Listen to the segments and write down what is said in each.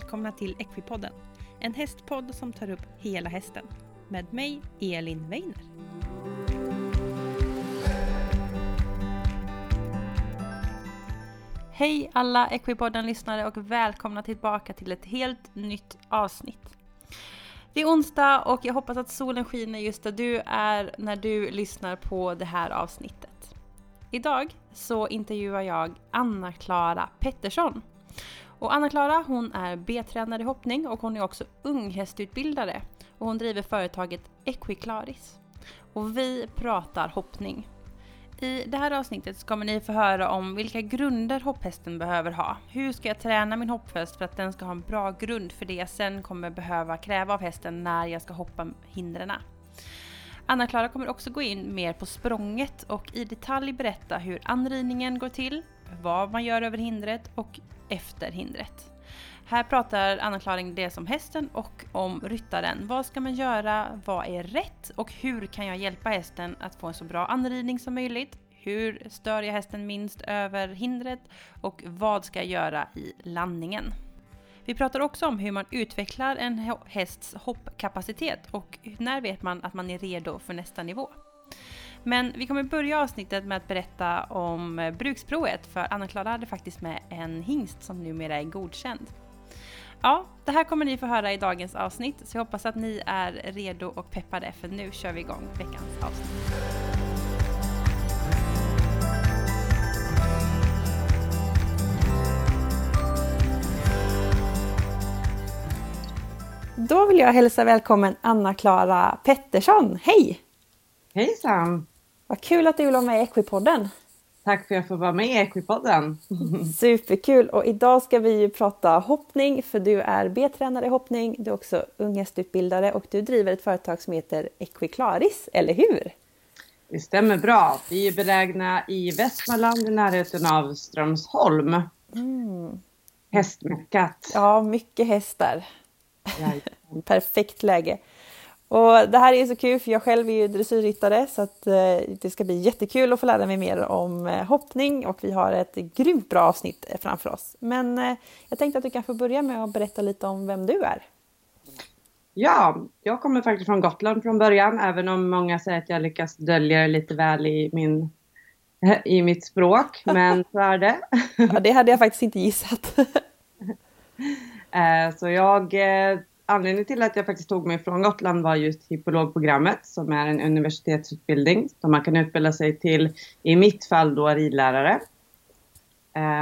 välkomna till Equipodden. En hästpodd som tar upp hela hästen. Med mig, Elin Weiner. Hej alla Equipodden-lyssnare och välkomna tillbaka till ett helt nytt avsnitt. Det är onsdag och jag hoppas att solen skiner just där du är när du lyssnar på det här avsnittet. Idag så intervjuar jag Anna-Klara Pettersson. Och Anna-Klara hon är B-tränare i hoppning och hon är också unghästutbildare. Och hon driver företaget Equiclaris. Och vi pratar hoppning. I det här avsnittet kommer ni få höra om vilka grunder hopphästen behöver ha. Hur ska jag träna min hopphäst för att den ska ha en bra grund för det jag sen kommer behöva kräva av hästen när jag ska hoppa hindren. Anna-Klara kommer också gå in mer på språnget och i detalj berätta hur anridningen går till, vad man gör över hindret och efter hindret. Här pratar Anna-Klaring dels om hästen och om ryttaren. Vad ska man göra? Vad är rätt? Och hur kan jag hjälpa hästen att få en så bra anridning som möjligt? Hur stör jag hästen minst över hindret? Och vad ska jag göra i landningen? Vi pratar också om hur man utvecklar en hästs hoppkapacitet och när vet man att man är redo för nästa nivå. Men vi kommer börja avsnittet med att berätta om bruksprovet för Anna-Klara hade faktiskt med en hingst som numera är godkänd. Ja, det här kommer ni få höra i dagens avsnitt så jag hoppas att ni är redo och peppade för nu kör vi igång veckans avsnitt. Då vill jag hälsa välkommen Anna-Klara Pettersson. Hej! Hejsan! Vad kul att du vill vara med i Equipodden. Tack för att jag får vara med i Equipodden. Superkul! Och idag ska vi ju prata hoppning för du är B-tränare i hoppning, du är också unghästutbildare och du driver ett företag som heter Equiclaris, eller hur? Det stämmer bra. Vi är belägna i Västmanland i närheten av Strömsholm. Mm. Hästmeckat. Ja, mycket hästar. Perfekt läge. Och det här är så kul för jag själv är ju dressyrryttare så att eh, det ska bli jättekul att få lära mig mer om eh, hoppning och vi har ett grymt bra avsnitt eh, framför oss. Men jag tänkte att du kan få börja med att berätta lite om vem du är. Ja, jag kommer faktiskt från Gotland från början även om många säger att jag lyckas dölja det lite väl i, min, i mitt språk. Men så är det. Ja, det hade jag faktiskt inte gissat. Så jag anledningen till att jag faktiskt tog mig från Gotland var just hippologprogrammet som är en universitetsutbildning som man kan utbilda sig till, i mitt fall då ridlärare.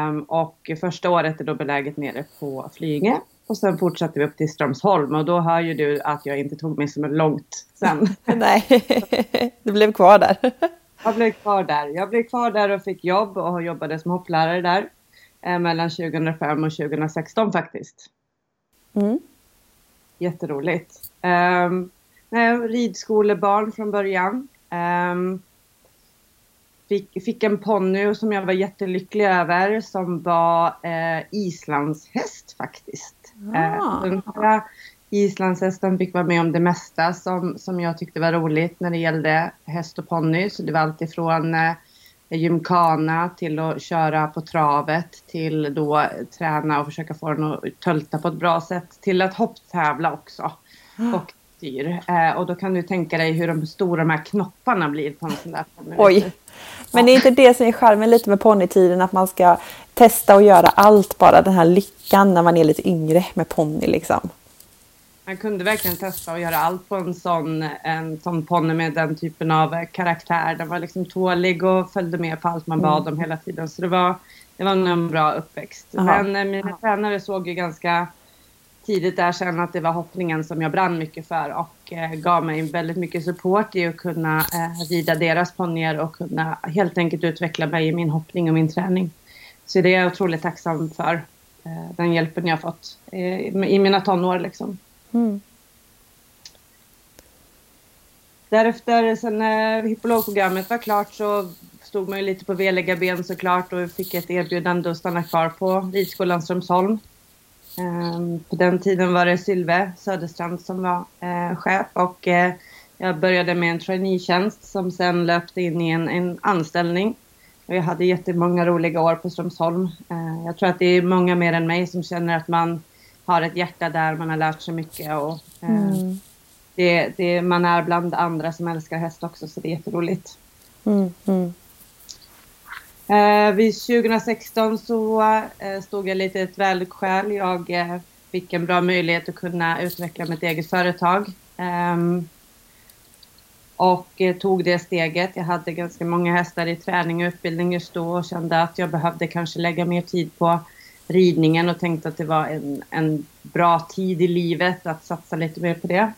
Um, och första året är då beläget nere på Flyinge och sen fortsatte vi upp till Strömsholm och då hör ju du att jag inte tog mig så långt sen. Nej, du blev kvar där. jag blev kvar där. Jag blev kvar där och fick jobb och jobbade som hopplärare där eh, mellan 2005 och 2016 faktiskt. Mm. Jätteroligt. Um, ridskolebarn från början. Um, fick, fick en ponny som jag var jättelycklig över som var uh, islandshäst faktiskt. Ah. Uh, den här islandshästen fick vara med om det mesta som, som jag tyckte var roligt när det gällde häst och ponny. Så det var alltifrån uh, gymkana till att köra på travet till då träna och försöka få den att tölta på ett bra sätt till att hopptävla också. Ah. Och styr. Eh, och då kan du tänka dig hur de stora de här knopparna blir på en sån där ponny. Oj! Men det är inte det som är charmen lite med ponnytiden att man ska testa och göra allt bara den här lyckan när man är lite yngre med ponny liksom. Man kunde verkligen testa att göra allt på en sån, en sån ponny med den typen av karaktär. Den var liksom tålig och följde med på allt man bad mm. om hela tiden. Så det var, det var en bra uppväxt. Aha. Men eh, mina tränare såg ju ganska tidigt där sen att det var hoppningen som jag brann mycket för och eh, gav mig väldigt mycket support i att kunna eh, rida deras ponnyer och kunna helt enkelt utveckla mig i min hoppning och min träning. Så det är jag otroligt tacksam för, eh, den hjälpen jag fått eh, i mina tonår liksom. Mm. Därefter, sen när hippologprogrammet var klart så stod man ju lite på veliga ben såklart och fick ett erbjudande att stanna kvar på Ridskolan Strömsholm. Ehm, på den tiden var det Sylve Söderstrand som var eh, chef och eh, jag började med en traineetjänst som sen löpte in i en, en anställning. Och jag hade jättemånga roliga år på Strömsholm. Eh, jag tror att det är många mer än mig som känner att man har ett hjärta där, man har lärt sig mycket och eh, mm. det, det, man är bland andra som älskar häst också så det är jätteroligt. Mm, mm. Eh, vid 2016 så eh, stod jag lite i ett vägskäl. Jag eh, fick en bra möjlighet att kunna utveckla mitt eget företag. Ehm, och tog det steget. Jag hade ganska många hästar i träning och utbildning just då och kände att jag behövde kanske lägga mer tid på ridningen och tänkte att det var en, en bra tid i livet att satsa lite mer på det.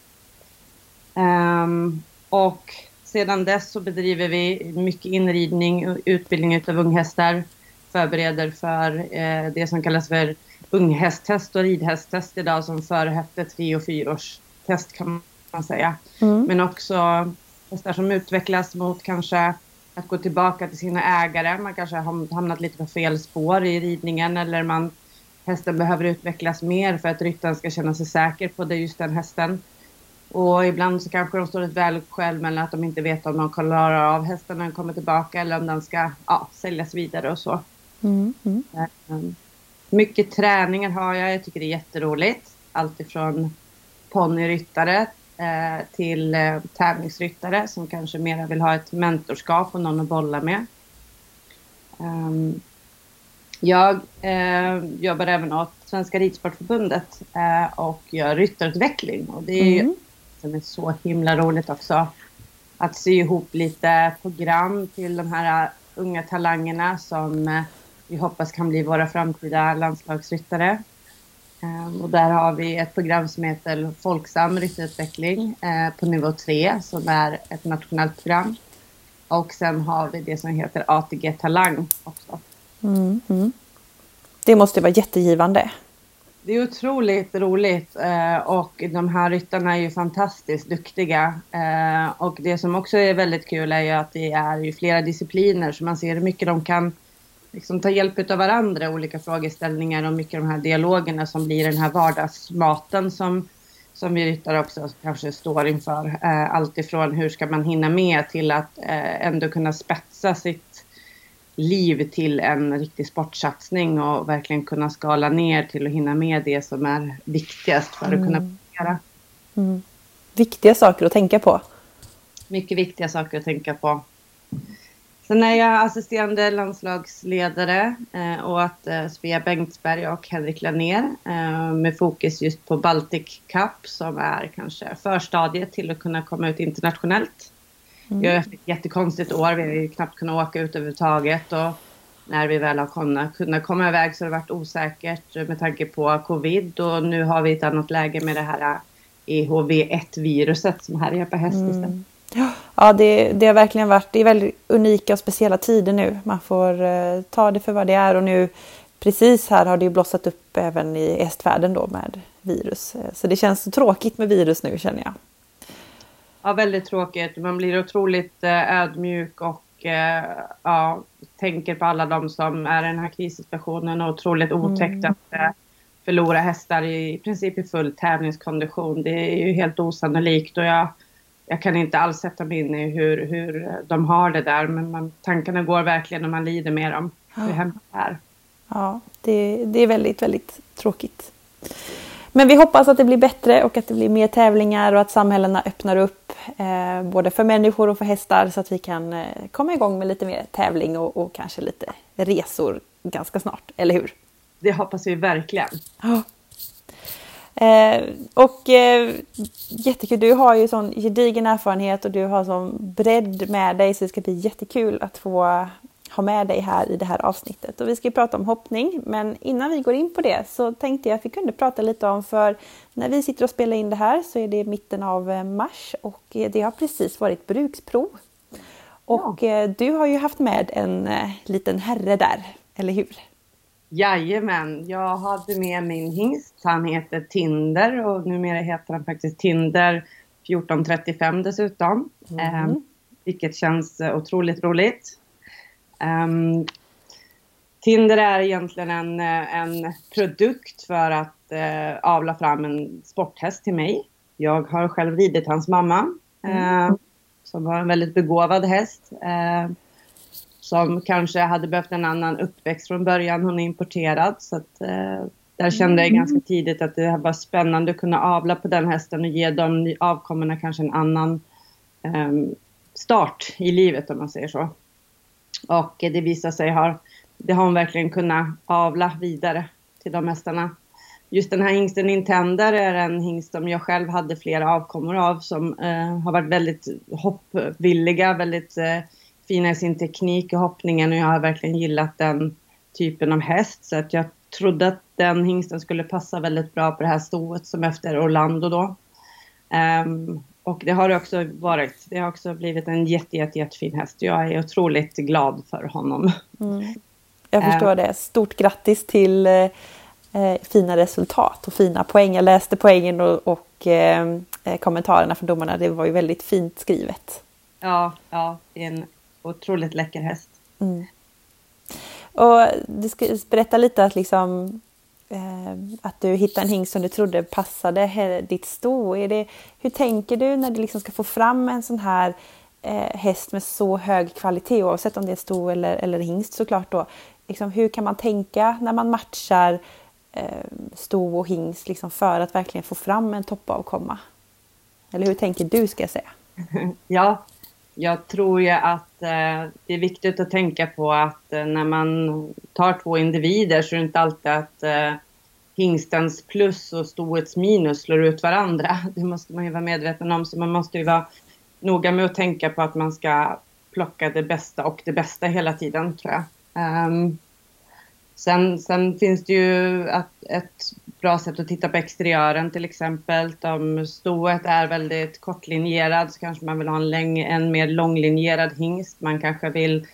Um, och sedan dess så bedriver vi mycket inridning och utbildning av unghästar. Förbereder för eh, det som kallas för unghästtest och ridhästtest idag som före hette tre och fyraårstest kan man säga. Mm. Men också hästar som utvecklas mot kanske att gå tillbaka till sina ägare. Man kanske har hamnat lite på fel spår i ridningen eller man, hästen behöver utvecklas mer för att ryttaren ska känna sig säker på det, just den hästen. Och ibland så kanske de står ett vägskäl mellan att de inte vet om de klarar av hästen när den kommer tillbaka eller om den ska ja, säljas vidare och så. Mm, mm. Ehm, mycket träningar har jag. Jag tycker det är jätteroligt. Alltifrån ponnyryttare eh, till eh, tävlingsryttare som kanske mer vill ha ett mentorskap och någon att bolla med. Um, jag eh, jobbar även åt Svenska Ridsportförbundet eh, och gör ryttarutveckling. Och det är mm. som är så himla roligt också. Att sy ihop lite program till de här unga talangerna som eh, vi hoppas kan bli våra framtida landslagsryttare. Um, och där har vi ett program som heter Folksam ryttarutveckling uh, på nivå 3 som är ett nationellt program. Och sen har vi det som heter ATG Talang också. Mm, mm. Det måste vara jättegivande. Det är otroligt roligt uh, och de här ryttarna är ju fantastiskt duktiga. Uh, och det som också är väldigt kul är ju att det är ju flera discipliner så man ser hur mycket de kan liksom ta hjälp av varandra, olika frågeställningar och mycket de här dialogerna som blir den här vardagsmaten som, som vi ryttare också kanske står inför. Eh, allt ifrån hur ska man hinna med till att eh, ändå kunna spetsa sitt liv till en riktig sportsatsning och verkligen kunna skala ner till att hinna med det som är viktigast för att mm. kunna göra. Mm. Viktiga saker att tänka på. Mycket viktiga saker att tänka på. Sen är jag assisterande landslagsledare eh, åt eh, Svea Bengtsberg och Henrik Lanér eh, med fokus just på Baltic Cup som är kanske förstadiet till att kunna komma ut internationellt. Mm. Vi har haft ett jättekonstigt år, vi har ju knappt kunnat åka ut överhuvudtaget och när vi väl har kunnat, kunnat komma iväg så har det varit osäkert med tanke på covid och nu har vi ett annat läge med det här EHV1-viruset som härjar på häst mm. Ja, det, det har verkligen varit det är väldigt unika och speciella tider nu. Man får eh, ta det för vad det är och nu precis här har det blossat upp även i estvärlden då med virus. Eh, så det känns så tråkigt med virus nu känner jag. Ja, väldigt tråkigt. Man blir otroligt eh, ödmjuk och eh, ja, tänker på alla de som är i den här krissituationen och otroligt otäckt mm. att eh, förlora hästar i, i princip i full tävlingskondition. Det är ju helt osannolikt och jag jag kan inte alls sätta mig in i hur, hur de har det där men man, tankarna går verkligen och man lider med dem. Ja. Hur hemskt det är. Ja, det, det är väldigt, väldigt tråkigt. Men vi hoppas att det blir bättre och att det blir mer tävlingar och att samhällena öppnar upp eh, både för människor och för hästar så att vi kan eh, komma igång med lite mer tävling och, och, kanske lite resor ganska snart, eller hur? Det hoppas vi verkligen. Ja. Eh, och eh, jättekul, du har ju sån gedigen erfarenhet och du har sån bredd med dig så det ska bli jättekul att få ha med dig här i det här avsnittet. Och vi ska ju prata om hoppning, men innan vi går in på det så tänkte jag att vi kunde prata lite om, för när vi sitter och spelar in det här så är det mitten av eh, mars och eh, det har precis varit bruksprov. Och ja. Eh, du har ju haft med en liten herre där, eller hur? Jajamän, jag hade med min hingst. Han heter Tinder och numera heter han faktiskt Tinder 1435 dessutom. Mm. Eh, vilket känns otroligt roligt. Um, Tinder är egentligen en, en produkt för att eh, avla fram en sporthäst till mig. Jag har själv ridit hans mamma. Mm. Eh, som var en väldigt begåvad häst. Eh, som kanske hade behövt en annan uppväxt från början. Hon är importerad så att eh, där kände jag ganska tidigt att det var spännande att kunna avla på den hästen och ge de avkommorna kanske en annan um, start i livet om man säger så. Och det visar sig ha, det har hon verkligen kunnat avla vidare till de hästarna. Just den här hingsten Nintender är en hingst som jag själv hade flera avkommor av som eh, har varit väldigt hoppvilliga, väldigt eh, fina i sin teknik och hoppningen och jag har verkligen gillat den typen av häst så att jag trodde att den hingsten skulle passa väldigt bra på det här stoet som efter Orlando då. Um, och det har det också varit. Det har också blivit en jätte, jätte, jättefin häst. Jag är otroligt glad för honom. Mm. Jag förstår um, det. Stort grattis till eh, eh, fina resultat och fina poäng. Jag läste poängen och, och eh, kommentarerna från domarna. Det var ju väldigt fint skrivet. Ja, ja det är en otroligt läcker häst. Mm. Och du ska berätta lite att, liksom, eh, att du hittade en hingst som du trodde passade ditt sto. Är det, hur tänker du när du liksom ska få fram en sån här eh, häst med så hög kvalitet oavsett om det är sto eller, eller hingst såklart då. Liksom, hur kan man tänka när man matchar eh, sto och hingst liksom, för att verkligen få fram en toppavkomma? Eller hur tänker du ska jag säga? Ja, jag tror ju att eh, det är viktigt att tänka på att eh, när man tar två individer så är det inte alltid att eh, hingstens plus och stoets minus slår ut varandra. Det måste man ju vara medveten om. Så man måste ju vara noga med att tänka på att man ska plocka det bästa och det bästa hela tiden, tror jag. Um, sen, sen finns det ju ett, ett bra sätt att titta på exteriören till exempel. Om stoet är väldigt kortlinjerad så kanske man vill ha en, läng, en mer långlinjerad hingst. Man kanske vill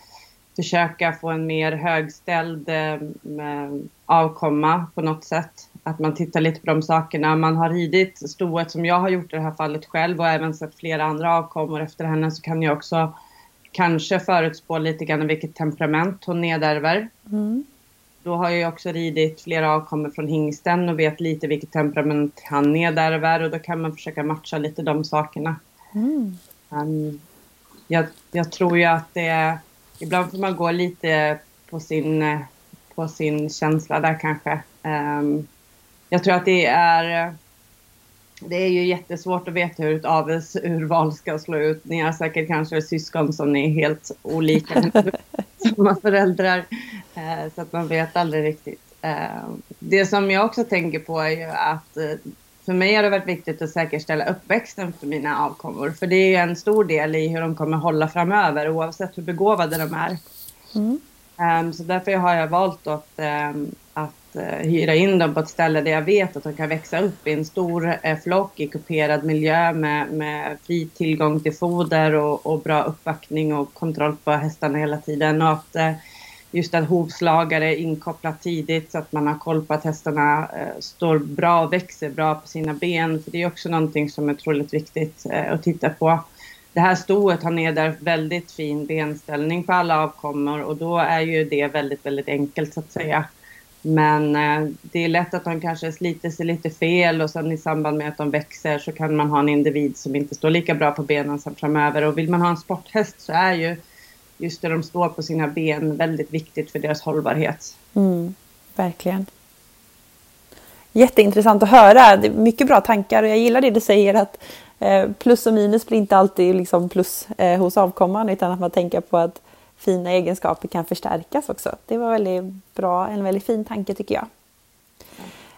försöka få en mer högställd eh, eh, avkomma på något sätt. Att man tittar lite på de sakerna. Man har ridit stoet som jag har gjort i det här fallet själv och även sett flera andra avkommor efter henne så kan jag också kanske förutspå lite grann vilket temperament hon nedärver. Mm. Då har jag också ridit flera avkommor från hingsten och vet lite vilket temperament han nedärver och då kan man försöka matcha lite de sakerna. Mm. Um, jag, jag, tror ju att det är, ibland får man gå lite på sin, på sin känsla där kanske. Um, jag tror att det är det är ju jättesvårt att veta hur ett avelsurval ska slå ut. Ni har säkert kanske syskon som är helt olika. samma föräldrar. Eh, så att man vet aldrig riktigt. Eh, det som jag också tänker på är ju att eh, för mig har det varit viktigt att säkerställa uppväxten för mina avkommor. För det är ju en stor del i hur de kommer hålla framöver oavsett hur begåvade de är. Mm. Um, så därför har jag valt att, um, att Eh, hyra in dem på ett ställe där jag vet att de kan växa upp i en stor eh, flock i kuperad miljö med, med fri tillgång till foder och, och, bra uppbackning och kontroll på hästarna hela tiden. Och att, eh, just att hovslagare är inkopplat tidigt så att man har koll på att hästarna står bra och växer bra på sina ben. För det är också någonting som är otroligt viktigt att titta på det här stoet har nedärvt väldigt fin benställning på alla avkommor och då är ju det väldigt, väldigt enkelt så att säga. Men eh, det är lätt att de kanske sliter sig lite fel och sen i samband med att de växer så kan man ha en individ som inte står lika bra på benen som framöver. Och vill man ha en sporthäst så är ju just det de står på sina ben väldigt viktigt för deras hållbarhet. Mm, verkligen. Jätteintressant att höra. Mycket bra tankar och jag gillar det du säger att Eh, plus och minus blir inte alltid liksom plus eh, hos avkomman utan att man tänker på att fina egenskaper kan förstärkas också. Det var väldigt bra, en väldigt fin tanke tycker jag.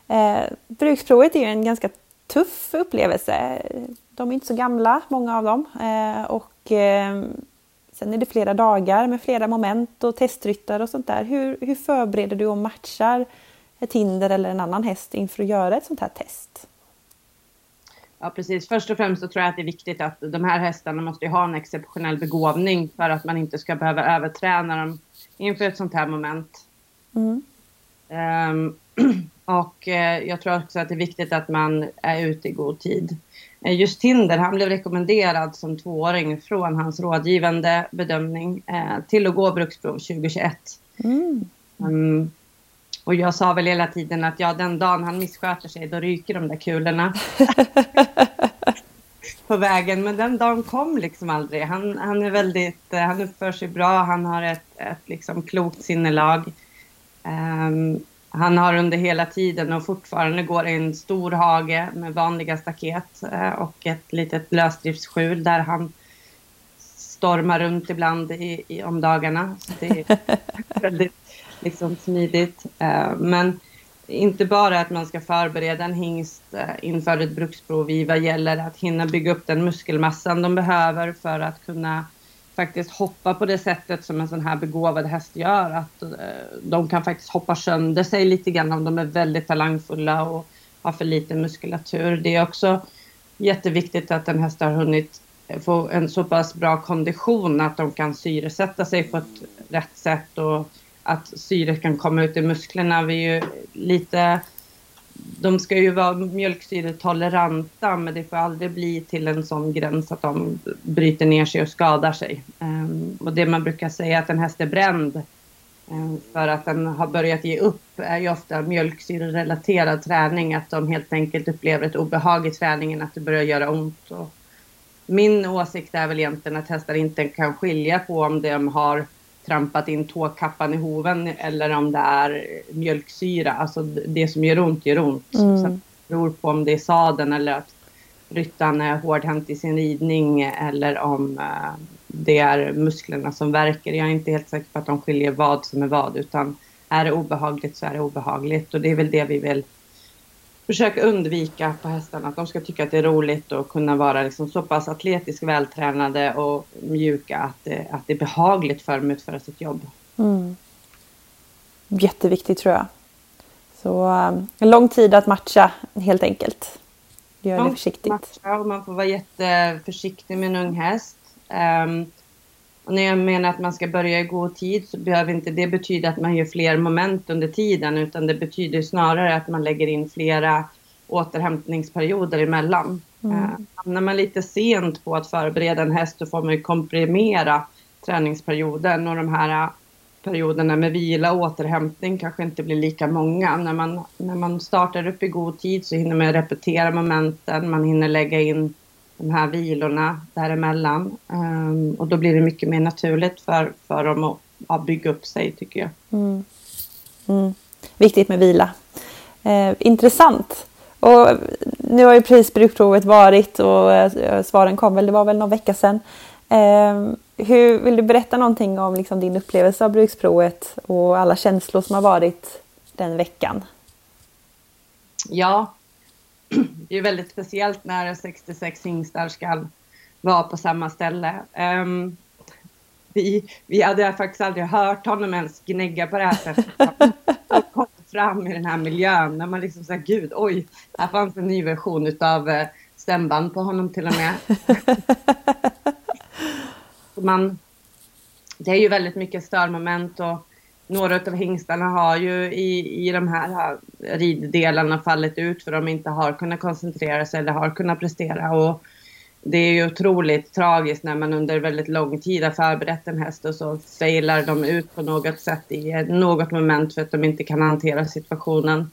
Eh, bruksprovet är ju en ganska tuff upplevelse. De är inte så gamla, många av dem. Eh, och eh, sen är det flera dagar med flera moment och testryttar och sånt där. Hur, hur förbereder du och matchar ett hinder eller en annan häst inför att göra ett sånt här test? Ja, precis. Först och främst så tror jag att det är viktigt att de här hästarna måste ha en exceptionell begåvning för att man inte ska behöva överträna dem inför ett sånt här moment. Mm. Um, och uh, jag tror också att det är viktigt att man är ute i god tid. Uh, just Tinder, han blev rekommenderad som tvååring från hans rådgivande bedömning uh, till att gå bruksprov 2021. Mm. Um, och jag sa väl hela tiden att ja, den dagen han missköter sig, då ryker de där kulorna. på vägen. Men den dagen kom liksom aldrig. Han, han är väldigt, han uppför sig bra, han har ett, ett liksom klokt sinnelag. Um, han har under hela tiden och fortfarande går i en stor hage med vanliga staket eh, och ett litet lösdriftsskjul där han stormar runt ibland i, i, om dagarna. Så det är väldigt liksom, smidigt. Eh, men inte bara att man ska förbereda en hingst eh, inför ett bruksprov i vad gäller att hinna bygga upp den muskelmassan de behöver för att kunna faktiskt hoppa på det sättet som en sån här begåvad häst gör. Att eh, de kan faktiskt hoppa sönder sig lite grann om de är väldigt talangfulla och har för lite muskulatur. Det är också jätteviktigt att en häst har hunnit få en så pass bra kondition att de kan syresätta sig på ett rätt sätt och att syret kan komma ut i musklerna. Vi är ju lite de ska ju vara mjölksyretoleranta men det får aldrig bli till en sån gräns att de bryter ner sig och skadar sig. Ehm, och det man brukar säga att en häst är bränd ehm, för att den har börjat ge upp är ju ofta mjölksyrerelaterad träning. Att de helt enkelt upplever ett obehag i träningen, att det börjar göra ont. Och min åsikt är väl egentligen att hästar inte kan skilja på om de har trampat in tåkappan i hoven eller om det är mjölksyra. Alltså det som gör ont gör ont. Mm. Sen beror på om det är saden eller att ryttaren är hårdhänt i sin ridning eller om uh, det är musklerna som verkar. Jag är inte helt säker på att de skiljer vad som är vad utan är det obehagligt så är det obehagligt och det är väl det vi vill försöka undvika på hästarna. Att de ska tycka att det är roligt och kunna vara liksom så pass atletiskt vältränade och mjuka att det, att det är behagligt för dem att utföra sitt jobb. Mm. Jätteviktigt tror jag. Så um, lång tid att matcha helt enkelt. Gör det försiktigt. Matcha och man får vara jätteförsiktig med en ung häst. Um, och när jag menar att man ska börja i god tid så behöver inte det betyda att man gör fler moment under tiden utan det betyder snarare att man lägger in flera återhämtningsperioder emellan. Mm. Eh, hamnar man lite sent på att förbereda en häst så får man ju komprimera träningsperioden och de här perioderna med vila och återhämtning kanske inte blir lika många. När man, när man startar upp i god tid så hinner man repetera momenten, man hinner lägga in de här vilorna däremellan. Um, och då blir det mycket mer naturligt för, för dem att, att bygga upp sig tycker jag. Mm. Mm. Viktigt med vila. Eh, intressant. Och nu har ju prisbrukprovet varit och eh, svaren kom väl, det var väl någon vecka sedan. Eh, hur, vill du berätta någonting om liksom, din upplevelse av bruksprovet och alla känslor som har varit den veckan? Ja, det är väldigt speciellt när 66 hingstar ska vara på samma ställe. Um, vi, vi hade faktiskt aldrig hört honom ens gnägga på det här sättet. Och kom fram i den här miljön när man liksom säger gud, oj, här fanns en ny version utav uh, stämband på honom till och med. man, det är ju väldigt mycket störmoment och några av hingstarna har ju i, i de här riddelarna fallit ut för de inte har kunnat koncentrera sig eller har kunnat prestera. Och det är ju otroligt tragiskt när man under väldigt lång tid har förberett en häst och så failar de ut på något sätt i något moment för att de inte kan hantera situationen.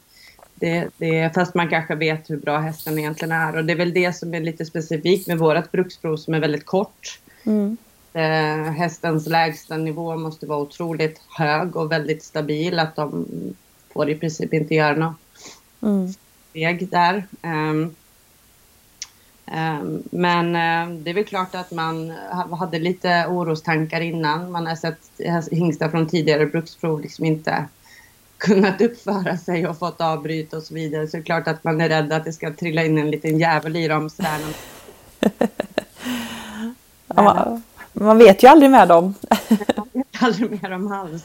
Det, det, fast man kanske vet hur bra hästen egentligen är och det är väl det som är lite specifikt med vårt bruksprov som är väldigt kort. Mm eh, hästens lägsta nivå måste vara otroligt hög och väldigt stabil. Att de får i princip inte göra något mm. steg där. Um, um, men uh, det är väl klart att man hade lite orostankar innan. Man har sett hingstar från tidigare bruksprov liksom inte kunnat uppföra sig och fått avbryta och så vidare. Så det är klart att man är rädd att det ska trilla in en liten jävel i dem. Sådär. ja, man vet ju aldrig med dem. Man vet aldrig med dem alls.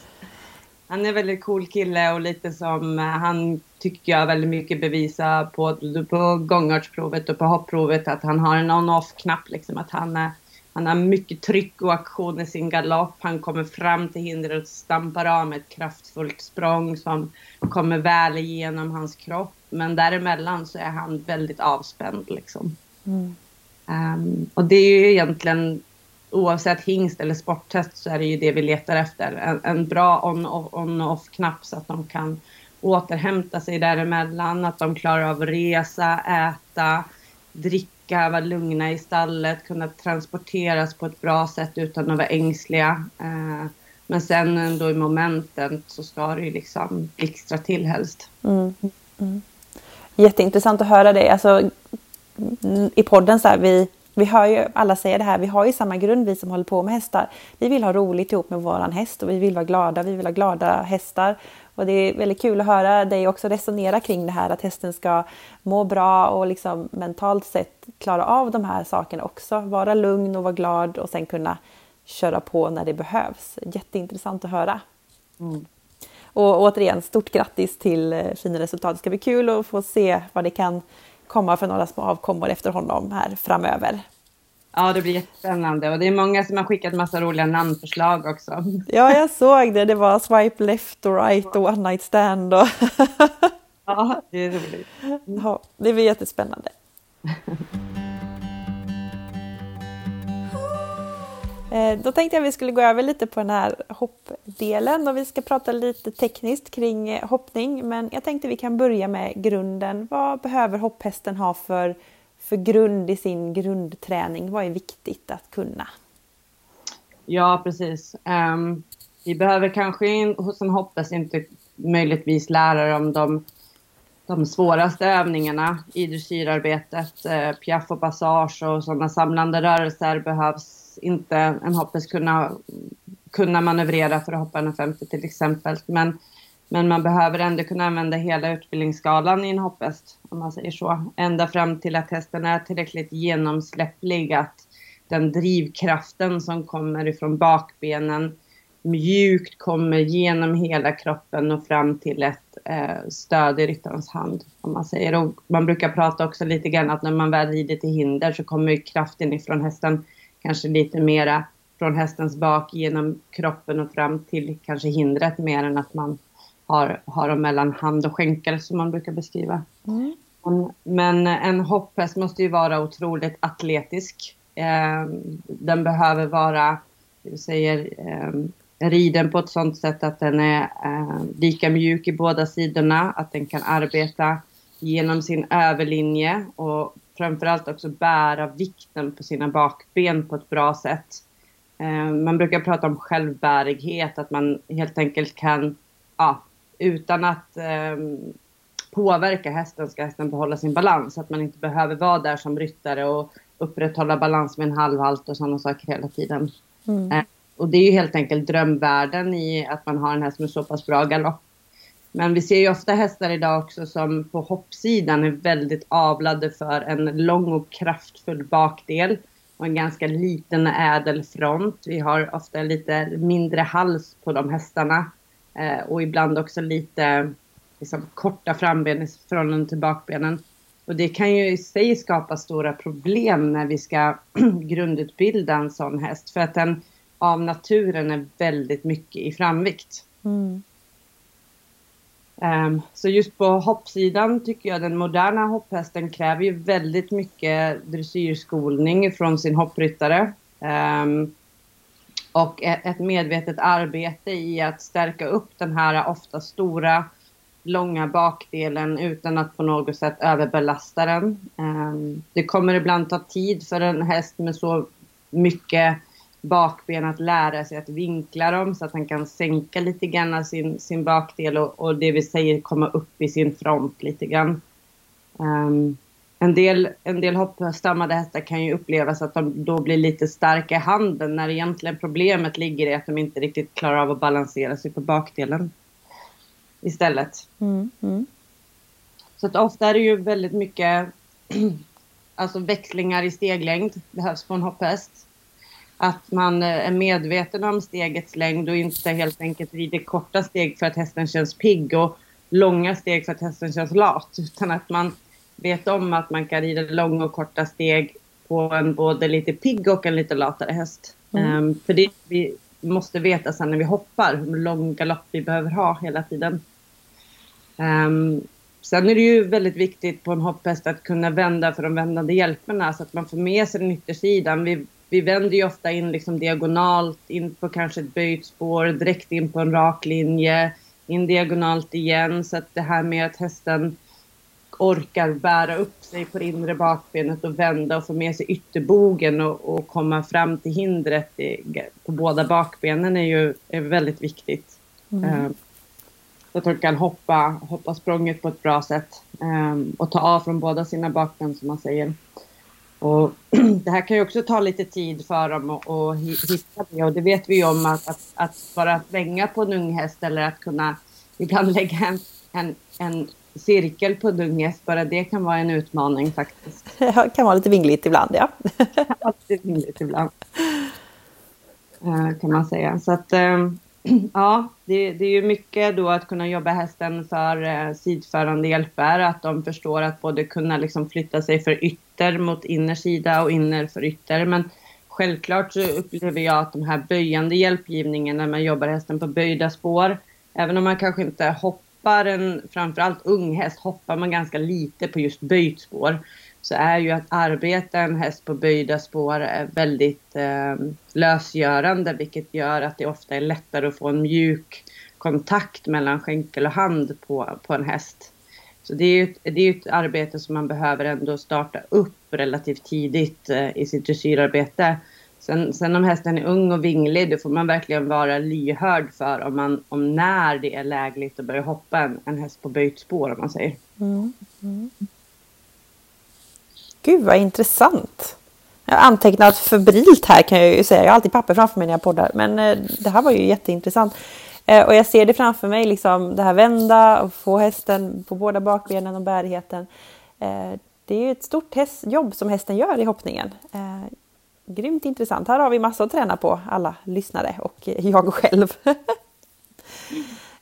Han är väldigt cool kille och lite som han tycker jag väldigt mycket bevisa på, på gångartsprovet och på hoppprovet att han har en on-off-knapp. Liksom, att han, är, han har mycket tryck och aktion i sin galopp. Han kommer fram till hindret och stampar av med ett kraftfullt språng som kommer väl igenom hans kropp. Men däremellan så är han väldigt avspänd. Liksom. Mm. Um, och det är ju egentligen oavsett hingst eller sporttest så är det ju det vi letar efter. En, en bra on-off-knapp så att de kan återhämta sig däremellan, att de klarar av att resa, äta, dricka, vara lugna i stallet, kunna transporteras på ett bra sätt utan att vara ängsliga. Eh, Men sen ändå i momenten så ska det ju liksom blixtra till helst. Mm. Mm. Jätteintressant att höra dig. Alltså, I podden så här, vi, vi hör ju alla säga det här, vi har ju samma grund vi som håller på med hästar. Vi vill ha roligt ihop med våran häst och vi vill vara glada, vi vill ha glada hästar. Och det är väldigt kul att höra dig också resonera kring det här att hästen ska må bra och liksom mentalt sett klara av de här sakerna också. Vara lugn och vara glad och sen kunna köra på när det behövs. Jätteintressant att höra. Mm. Och återigen, stort grattis till eh, fina resultat. Det ska bli kul att få se vad det kan komma för några små avkommor efter honom här framöver. Ja, det blir jättespännande och det är många som har skickat massa roliga namnförslag också. Ja, jag såg det. Det var swipe left och right och one night stand. Och ja, det är roligt. Ja, det blir jättespännande. Eh, då tänkte jag att vi skulle gå över lite på den här hoppdelen och vi ska prata lite tekniskt kring eh, hoppning. Men jag tänkte vi kan börja med grunden. Vad behöver hopphästen ha för, för grund i sin grundträning? Vad är viktigt att kunna? Ja, precis. Um, vi behöver kanske in, hos en hopphäst inte möjligtvis lära dem de, de svåraste övningarna i dressyrarbetet. Uh, eh, piaff och passage och sådana samlande rörelser behövs inte en hoppes kunna, kunna manövrera för att hoppa 1,50 till exempel. Men, men man behöver ändå kunna använda hela utbildningsskalan i en hopphäst, om man säger så. Ända fram till att hästen är tillräckligt genomsläpplig, att den drivkraften som kommer ifrån bakbenen mjukt kommer genom hela kroppen och fram till ett eh, stöd i ryttarens hand. Om man, säger. Och man brukar prata också lite grann att när man väl rider till hinder så kommer kraften ifrån hästen kanske lite mera från hästens bak genom kroppen och fram till kanske hindret mer än att man har, har dem mellan hand och skänkel som man brukar beskriva. Mm. Men en hopphäst måste ju vara otroligt atletisk. Eh, den behöver vara, vi säger, eh, riden på ett sådant sätt att den är eh, lika mjuk i båda sidorna, att den kan arbeta genom sin överlinje och framförallt också bära vikten på sina bakben på ett bra sätt. Eh, man brukar prata om självbärighet, att man helt enkelt kan, ja, utan att eh, påverka hästen ska hästen behålla sin balans. Att man inte behöver vara där som ryttare och upprätthålla balans med en halvhalt och sådana saker hela tiden. Mm. Eh, och det är ju helt enkelt drömvärlden i att man har en häst med så pass bra galopp. Men vi ser ju ofta hästar idag också som på hoppsidan är väldigt avlade för en lång och kraftfull bakdel och en ganska liten ädel front. Vi har ofta lite mindre hals på de hästarna eh, och ibland också lite liksom, korta framben i förhållande till bakbenen. Och det kan ju i sig skapa stora problem när vi ska grundutbilda en sån häst för att den av naturen är väldigt mycket i framvikt. Mm. Um, så just på hoppsidan tycker jag den moderna hopphästen kräver ju väldigt mycket dressyrskolning från sin hoppryttare. Um, och ett, medvetet arbete i att stärka upp den här ofta stora, långa bakdelen utan att på något sätt överbelasta den. Um, det kommer ibland ta tid för en häst med så mycket bakben att lära sig att vinkla dem så att han kan sänka lite grann sin, sin bakdel och, och det vill säga komma upp i sin front lite grann. Um, en del, en del hoppstammade hästar kan ju upplevas att de då blir lite starka i handen när egentligen problemet ligger i att de inte riktigt klarar av att balansera sig på bakdelen istället. Mm, mm. Så att ofta är det ju väldigt mycket alltså växlingar i steglängd behövs på en hopphäst att man eh, är medveten om stegets längd och inte helt enkelt rider korta steg för att hästen känns pigg och långa steg för att hästen känns lat. Utan att man vet om att man kan rida långa och korta steg på en både lite pigg och en lite latare häst. Mm. Um, för det vi måste veta sen när vi hoppar, hur lång galopp vi behöver ha hela tiden. Um, sen är det ju väldigt viktigt på en hopphäst att kunna vända för de vändande hjälperna så att man får med sig den yttersidan. Vi vi vänder ju ofta in liksom diagonalt, in på kanske ett böjt spår, direkt in på en rak linje, in diagonalt igen. Så att det här med att hästen orkar bära upp sig på det inre bakbenet och vända och få med sig ytterbogen och, och komma fram till hindret i, på båda bakbenen är ju är väldigt viktigt. Mm. Eh, så att de kan hoppa, hoppa språnget på ett bra sätt eh, och ta av från båda sina bakben som man säger. Och det här kan ju också ta lite tid för dem att hitta det och det vet vi ju om att, att, att bara svänga på en ung häst eller att kunna ibland lägga en, en, en cirkel på en ung häst, bara det kan vara en utmaning faktiskt. Det kan vara lite vingligt ibland ja. lite vingligt ibland. Eh, kan man säga. Så att eh, ja, det, det, är ju mycket då att kunna jobba hästen för eh, sidförande hjälper, att de förstår att både kunna liksom flytta sig för ytter mot innersida och inner för ytter. Men självklart så upplever jag att de här böjande hjälpgivningen när man jobbar hästen på böjda spår, även om man kanske inte hoppar en, framförallt ung häst, hoppar man ganska lite på just böjt spår så är ju att arbeta en häst på böjda spår väldigt eh, lösgörande vilket gör att det ofta är lättare att få en mjuk kontakt mellan skänkel och hand på, på en häst. Så det är ju ett, det är ett arbete som man behöver ändå starta upp relativt tidigt eh, i sitt dressyrarbete. Sen, sen om hästen är ung och vinglig, då får man verkligen vara lyhörd för om, man, om när det är lägligt att börja hoppa en, en häst på böjt spår om man säger. Mm. Mm. Gud vad intressant! Jag har antecknat febrilt här kan jag ju säga. Jag har alltid papper framför mig när jag poddar. Men eh, det här var ju jätteintressant. Eh, och jag ser det framför mig, liksom det här vända och få hästen på båda bakbenen och bärigheten. Eh, det är ju ett stort häst, jobb som hästen gör i hoppningen. Eh, grymt intressant. Här har vi massor att träna på alla lyssnare och jag själv.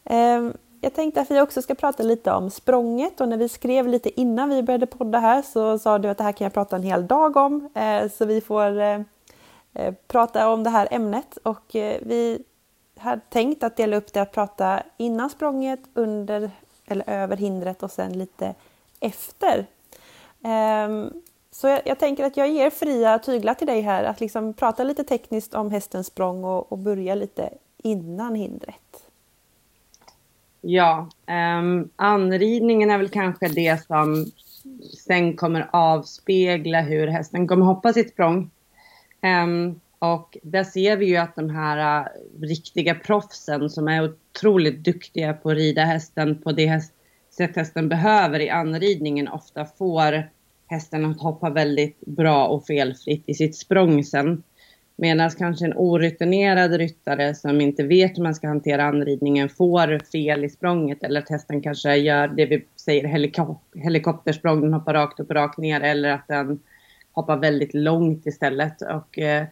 Eh, jag tänkte att vi också ska prata lite om språnget och när vi skrev lite innan vi började podda här så sa du att det här kan jag prata en hel dag om. Eh, så vi får eh, eh prata om det här ämnet och vi hade tänkt att dela upp det att prata innan språnget, under eller över hindret och sen lite efter. Ehm, så jag, jag, tänker att jag ger fria tyglar till dig här att liksom prata lite tekniskt om hästens språng och, och börja lite innan hindret. Ja, um, anridningen är väl kanske det som sen kommer avspegla hur hästen kommer hoppa sitt språng. Um, och där ser vi ju att de här uh, riktiga proffsen som är otroligt duktiga på att rida hästen på det häst, sätt hästen behöver i anridningen ofta får hästen att hoppa väldigt bra och felfritt i sitt språng sen. Medan kanske en orutinerad ryttare som inte vet hur man ska hantera anridningen får fel i språnget eller att hästen kanske gör det vi säger helikop helikoptersprång, den hoppar rakt upp och rakt ner eller att den hoppar väldigt långt istället. Och, eh,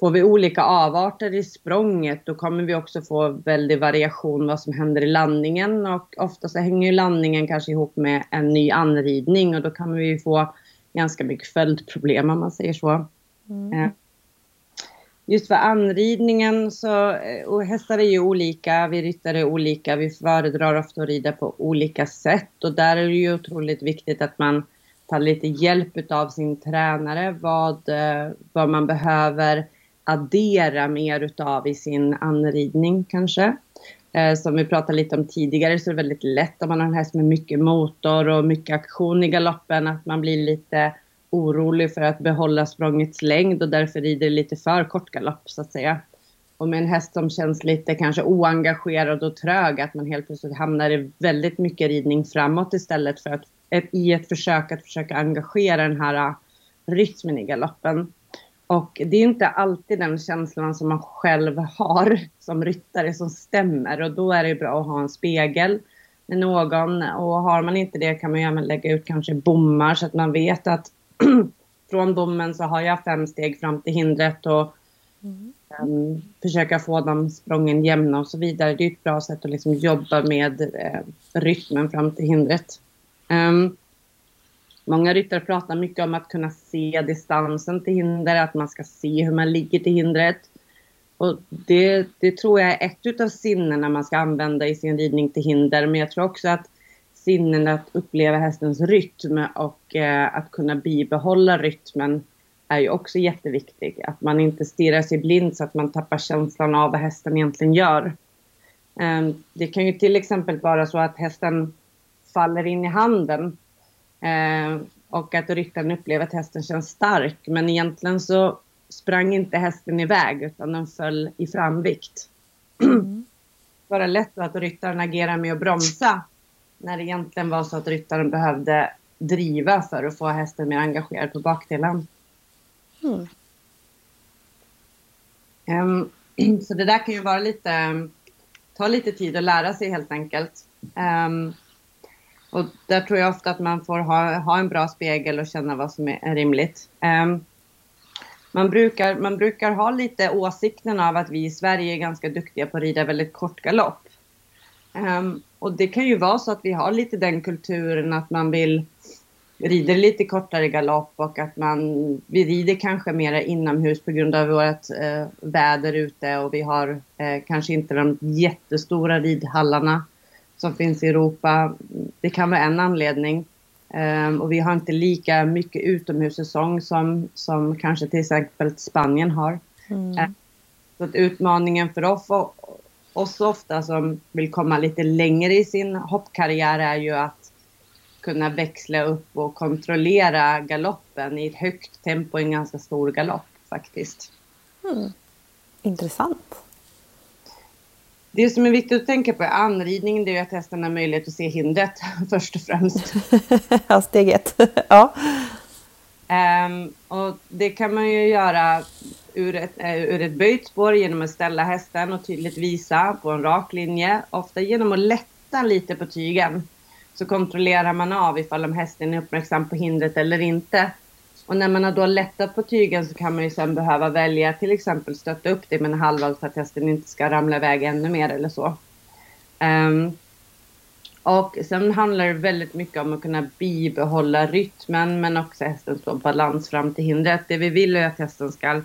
får vi olika avarter i språnget då kommer vi också få väldig variation vad som händer i landningen och ofta så hänger ju landningen kanske ihop med en ny anridning och då kan vi få ganska mycket följdproblem om man säger så. Mm. Eh, just för anridningen så, eh, och hästar är ju olika, vi ryttare är olika, vi föredrar ofta att rida på olika sätt och där är det ju otroligt viktigt att man tar lite hjälp av sin tränare vad, eh, vad man behöver addera mer utav i sin anridning kanske. Eh, som vi pratade lite om tidigare så är det väldigt lätt om man har en häst med mycket motor och mycket aktion i galoppen att man blir lite orolig för att behålla språngets längd och därför rider lite för kort galopp så att säga. Och med en häst som känns lite kanske oengagerad och trög att man helt plötsligt hamnar i väldigt mycket ridning framåt istället för att ett, i ett försök att försöka engagera den här äh, rytmen i galoppen. Och det är inte alltid den känslan som man själv har som ryttare som stämmer och då är det bra att ha en spegel med någon och har man inte det kan man ju även lägga ut kanske bommar så att man vet att från bommen så har jag fem steg fram till hindret och mm. um, försöka få dem sprången jämna och så vidare. Det är ett bra sätt att liksom jobba med uh, rytmen fram till hindret. Um, många ryttare pratar mycket om att kunna se distansen till hinder, att man ska se hur man ligger till hindret. Och det, det tror jag är ett utav sinnena man ska använda i sin ridning till hinder, men jag tror också att sinnen att uppleva hästens rytm och eh, att kunna bibehålla rytmen är ju också jätteviktig. Att man inte stirrar sig blind så att man tappar känslan av vad hästen egentligen gör. Eh, det kan ju till exempel vara så att hästen faller in i handen Eh, och att ryttaren upplever att hästen känns stark. Men egentligen så sprang inte hästen iväg utan den föll i framvikt. Mm. Bara lätt att ryttaren agerar med att bromsa. När det egentligen var så att ryttaren behövde driva för att få hästen mer engagerad på bakdelen. Mm. Um, så det där kan ju vara lite, ta lite tid att lära sig helt enkelt. Um, och där tror jag ofta att man får ha, ha en bra spegel och känna vad som är rimligt. Um, man, brukar, man brukar ha lite åsikten av att vi i Sverige är ganska duktiga på att rida väldigt kort galopp. Um, och det kan ju vara så att vi har lite den kulturen att man vill rider lite kortare galopp och att man, vi rider kanske mera inomhus på grund av vårt eh, väder ute och vi har eh, kanske inte de jättestora ridhallarna som finns i Europa. Det kan vara en anledning. Um, och vi har inte lika mycket utomhussäsong som, som kanske till exempel Spanien har. Mm. Uh, så att utmaningen för oss, oss ofta som vill komma lite längre i sin hoppkarriär är ju att kunna växla upp och kontrollera galoppen i ett högt tempo, en ganska stor galopp faktiskt. Mm. Intressant. Det som är viktigt att tänka på i anridning det är att hästen har möjlighet att se hindret först och främst. ja, steg ett. ja. Um, och det kan man ju göra ur ett, uh, ur ett böjt spår genom att ställa hästen och tydligt visa på en rak linje. Ofta genom att lätta lite på tygen. Så kontrollerar man av ifall om hästen är uppmärksam på hindret eller inte. Och när man har då lättat på tygen så kan man ju sen behöva välja till exempel stötta upp det med en halvvall så att hästen inte ska ramla iväg ännu mer eller så. Um, och sen handlar det väldigt mycket om att kunna bibehålla rytmen men också hästens balans fram till hindret. Det vi vill är att hästen ska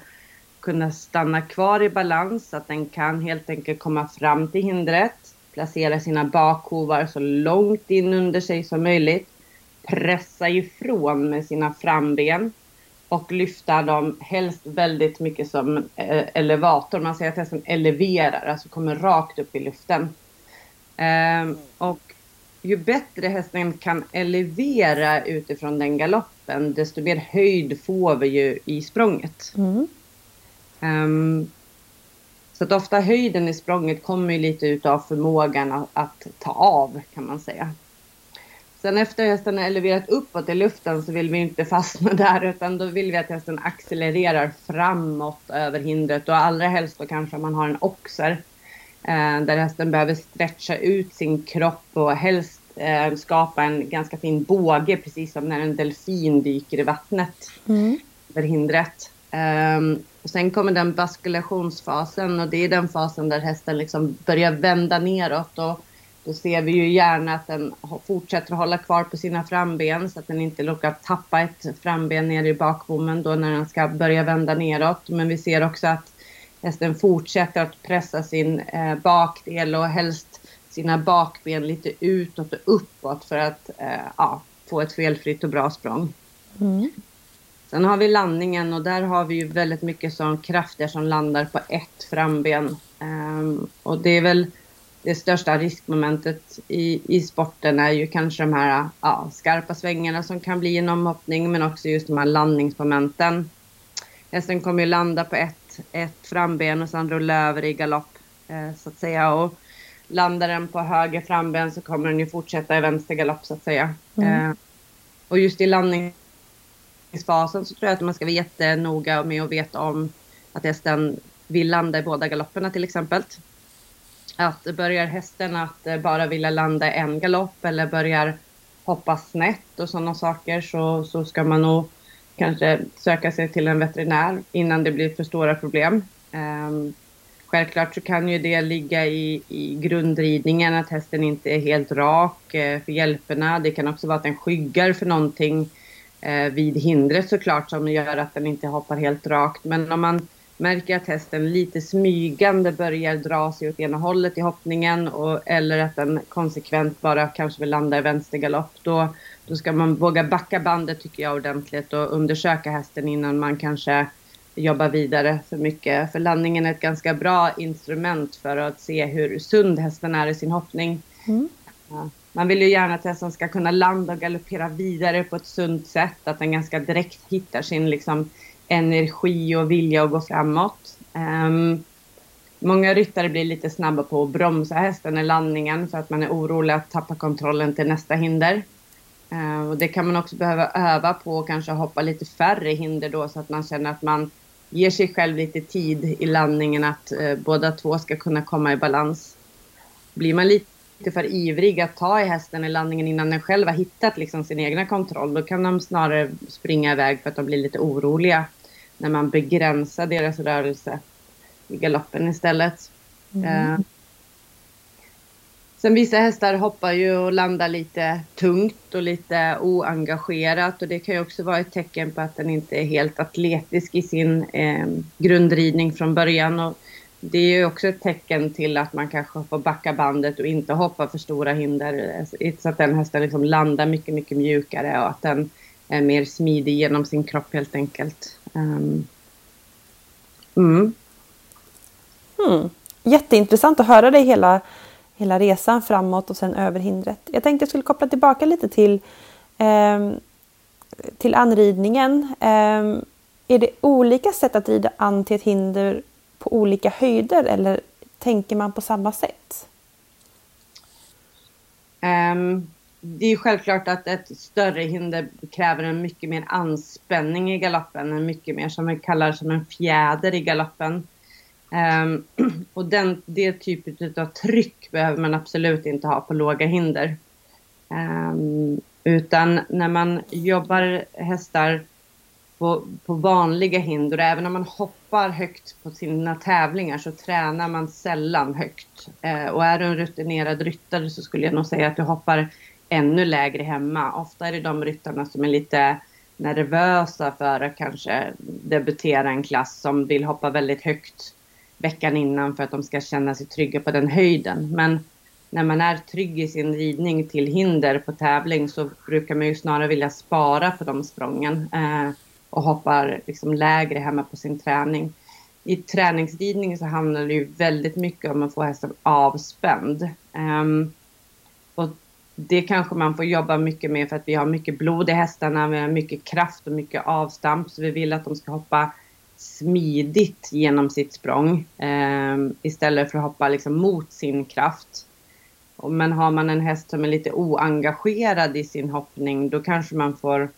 kunna stanna kvar i balans, så att den kan helt enkelt komma fram till hindret, placera sina bakhovar så långt in under sig som möjligt pressa ifrån med sina framben och lyfta dem helst väldigt mycket som eh, elevator. Man säger att hästen eleverar, alltså kommer rakt upp i luften. Ehm, och ju bättre hästen kan elevera utifrån den galoppen, desto mer höjd får vi ju i språnget. Mm. Um, så att ofta höjden i språnget kommer ju lite utav förmågan att, att, ta av kan man säga. Sen efter hästen har eleverat uppåt i luften så vill vi inte fastna där utan då vill vi att hästen accelererar framåt över hindret och allra helst då kanske man har en oxer eh, där hästen behöver stretcha ut sin kropp och helst eh, skapa en ganska fin båge precis som när en delfin dyker i vattnet mm. över hindret. Um, och sen kommer den baskulationsfasen och det är den fasen där hästen liksom börjar vända neråt och då ser vi ju gärna att den fortsätter att hålla kvar på sina framben så att den inte råkar tappa ett framben ner i bakbommen då när den ska börja vända neråt. Men vi ser också att hästen fortsätter att pressa sin eh, bakdel och helst sina bakben lite utåt och uppåt för att eh, ja, få ett felfritt och bra språng. Mm. Sen har vi landningen och där har vi ju väldigt mycket som krafter som landar på ett framben. Um, och det är väl det största riskmomentet i, i sporten är ju kanske de här ja, skarpa svängarna som kan bli en omhoppning men också just de här landningsmomenten. Hästen kommer ju landa på ett, ett framben och sen rulla över i galopp eh, så att säga. Och landar den på höger framben så kommer den ju fortsätta i vänster galopp så att säga. Mm. Eh, och just i landningsfasen så tror jag att man ska vara jättenoga med att veta om att hästen vill landa i båda galopperna till exempel att börjar hästen att eh, bara vilja landa en galopp eller börjar hoppa snett och sådana saker så, så ska man nog kanske söka sig till en veterinär innan det blir för stora problem. Um, självklart så kan ju det ligga i, i grundridningen att hästen inte är helt rak eh, för hjälperna. Det kan också vara att den skyggar för någonting eh, vid hindret såklart som gör att den inte hoppar helt rakt. Men om man märker att hästen lite smygande börjar dra sig åt ena hållet i hoppningen och, eller att den konsekvent bara kanske vill landa i vänstergalopp, då, då ska man våga backa bandet tycker jag ordentligt och undersöka hästen innan man kanske jobbar vidare för mycket. För landningen är ett ganska bra instrument för att se hur sund hästen är i sin hoppning. Mm. man vill ju gärna att hästen ska kunna landa och galoppera vidare på ett sunt sätt. Att den ganska direkt hittar sin liksom, energi och vilja att gå framåt. Um, många ryttare blir lite snabba på att bromsa hästen i landningen för att man är orolig att tappa kontrollen till nästa hinder. Uh, och det kan man också behöva öva på och kanske hoppa lite färre hinder då så att man känner att man ger sig själv lite tid i landningen att uh, båda två ska kunna komma i balans. Blir man lite för ivrig att ta i hästen i landningen innan den själv har hittat liksom sin egna kontroll, då kan de snarare springa iväg för att de blir lite oroliga när man begränsar deras rörelse i galoppen istället. Mm. Uh, sen vissa hästar hoppar ju och landar lite tungt och lite oengagerat och det kan ju också vara ett tecken på att den inte är helt atletisk i sin eh, grundridning från början. Och det är ju också ett tecken till att man kanske får backa bandet och inte hoppa för stora hinder så att den hästen liksom landar mycket, mycket mjukare och att den är mer smidig genom sin kropp helt enkelt. Um. Mm. Hmm. Jätteintressant att höra dig hela, hela resan framåt och sen över hindret. Jag tänkte jag skulle koppla tillbaka lite till, eh, till anridningen. Eh, är det olika sätt att rida an till ett hinder på olika höjder eller tänker man på samma sätt? Um, det är självklart att ett större hinder kräver en mycket mer anspänning i galoppen, en mycket mer som vi kallar som en fjäder i galoppen. Um, och den, det typet av tryck behöver man absolut inte ha på låga hinder. Um, utan när man jobbar hästar på, på vanliga hinder. Även om man hoppar högt på sina tävlingar så tränar man sällan högt. Uh, och är du en rutinerad ryttare så skulle jag nog säga att du hoppar ännu lägre hemma. Ofta är det de ryttarna som är lite nervösa för att kanske debutera en klass som vill hoppa väldigt högt veckan innan för att de ska känna sig trygga på den höjden. Men när man är trygg i sin ridning till hinder på tävling så brukar man ju snarare vilja spara på de sprången. Eh, och hoppar liksom lägre hemma på sin träning. I träningsridning så handlar det ju väldigt mycket om att få hästen avspänd. Eh, och det kanske man får jobba mycket med för att vi har mycket blod i hästarna, vi har mycket kraft och mycket avstamp så vi vill att de ska hoppa smidigt genom sitt språng eh, istället för att hoppa liksom mot sin kraft. Men har man en häst som är lite oengagerad i sin hoppning då kanske man får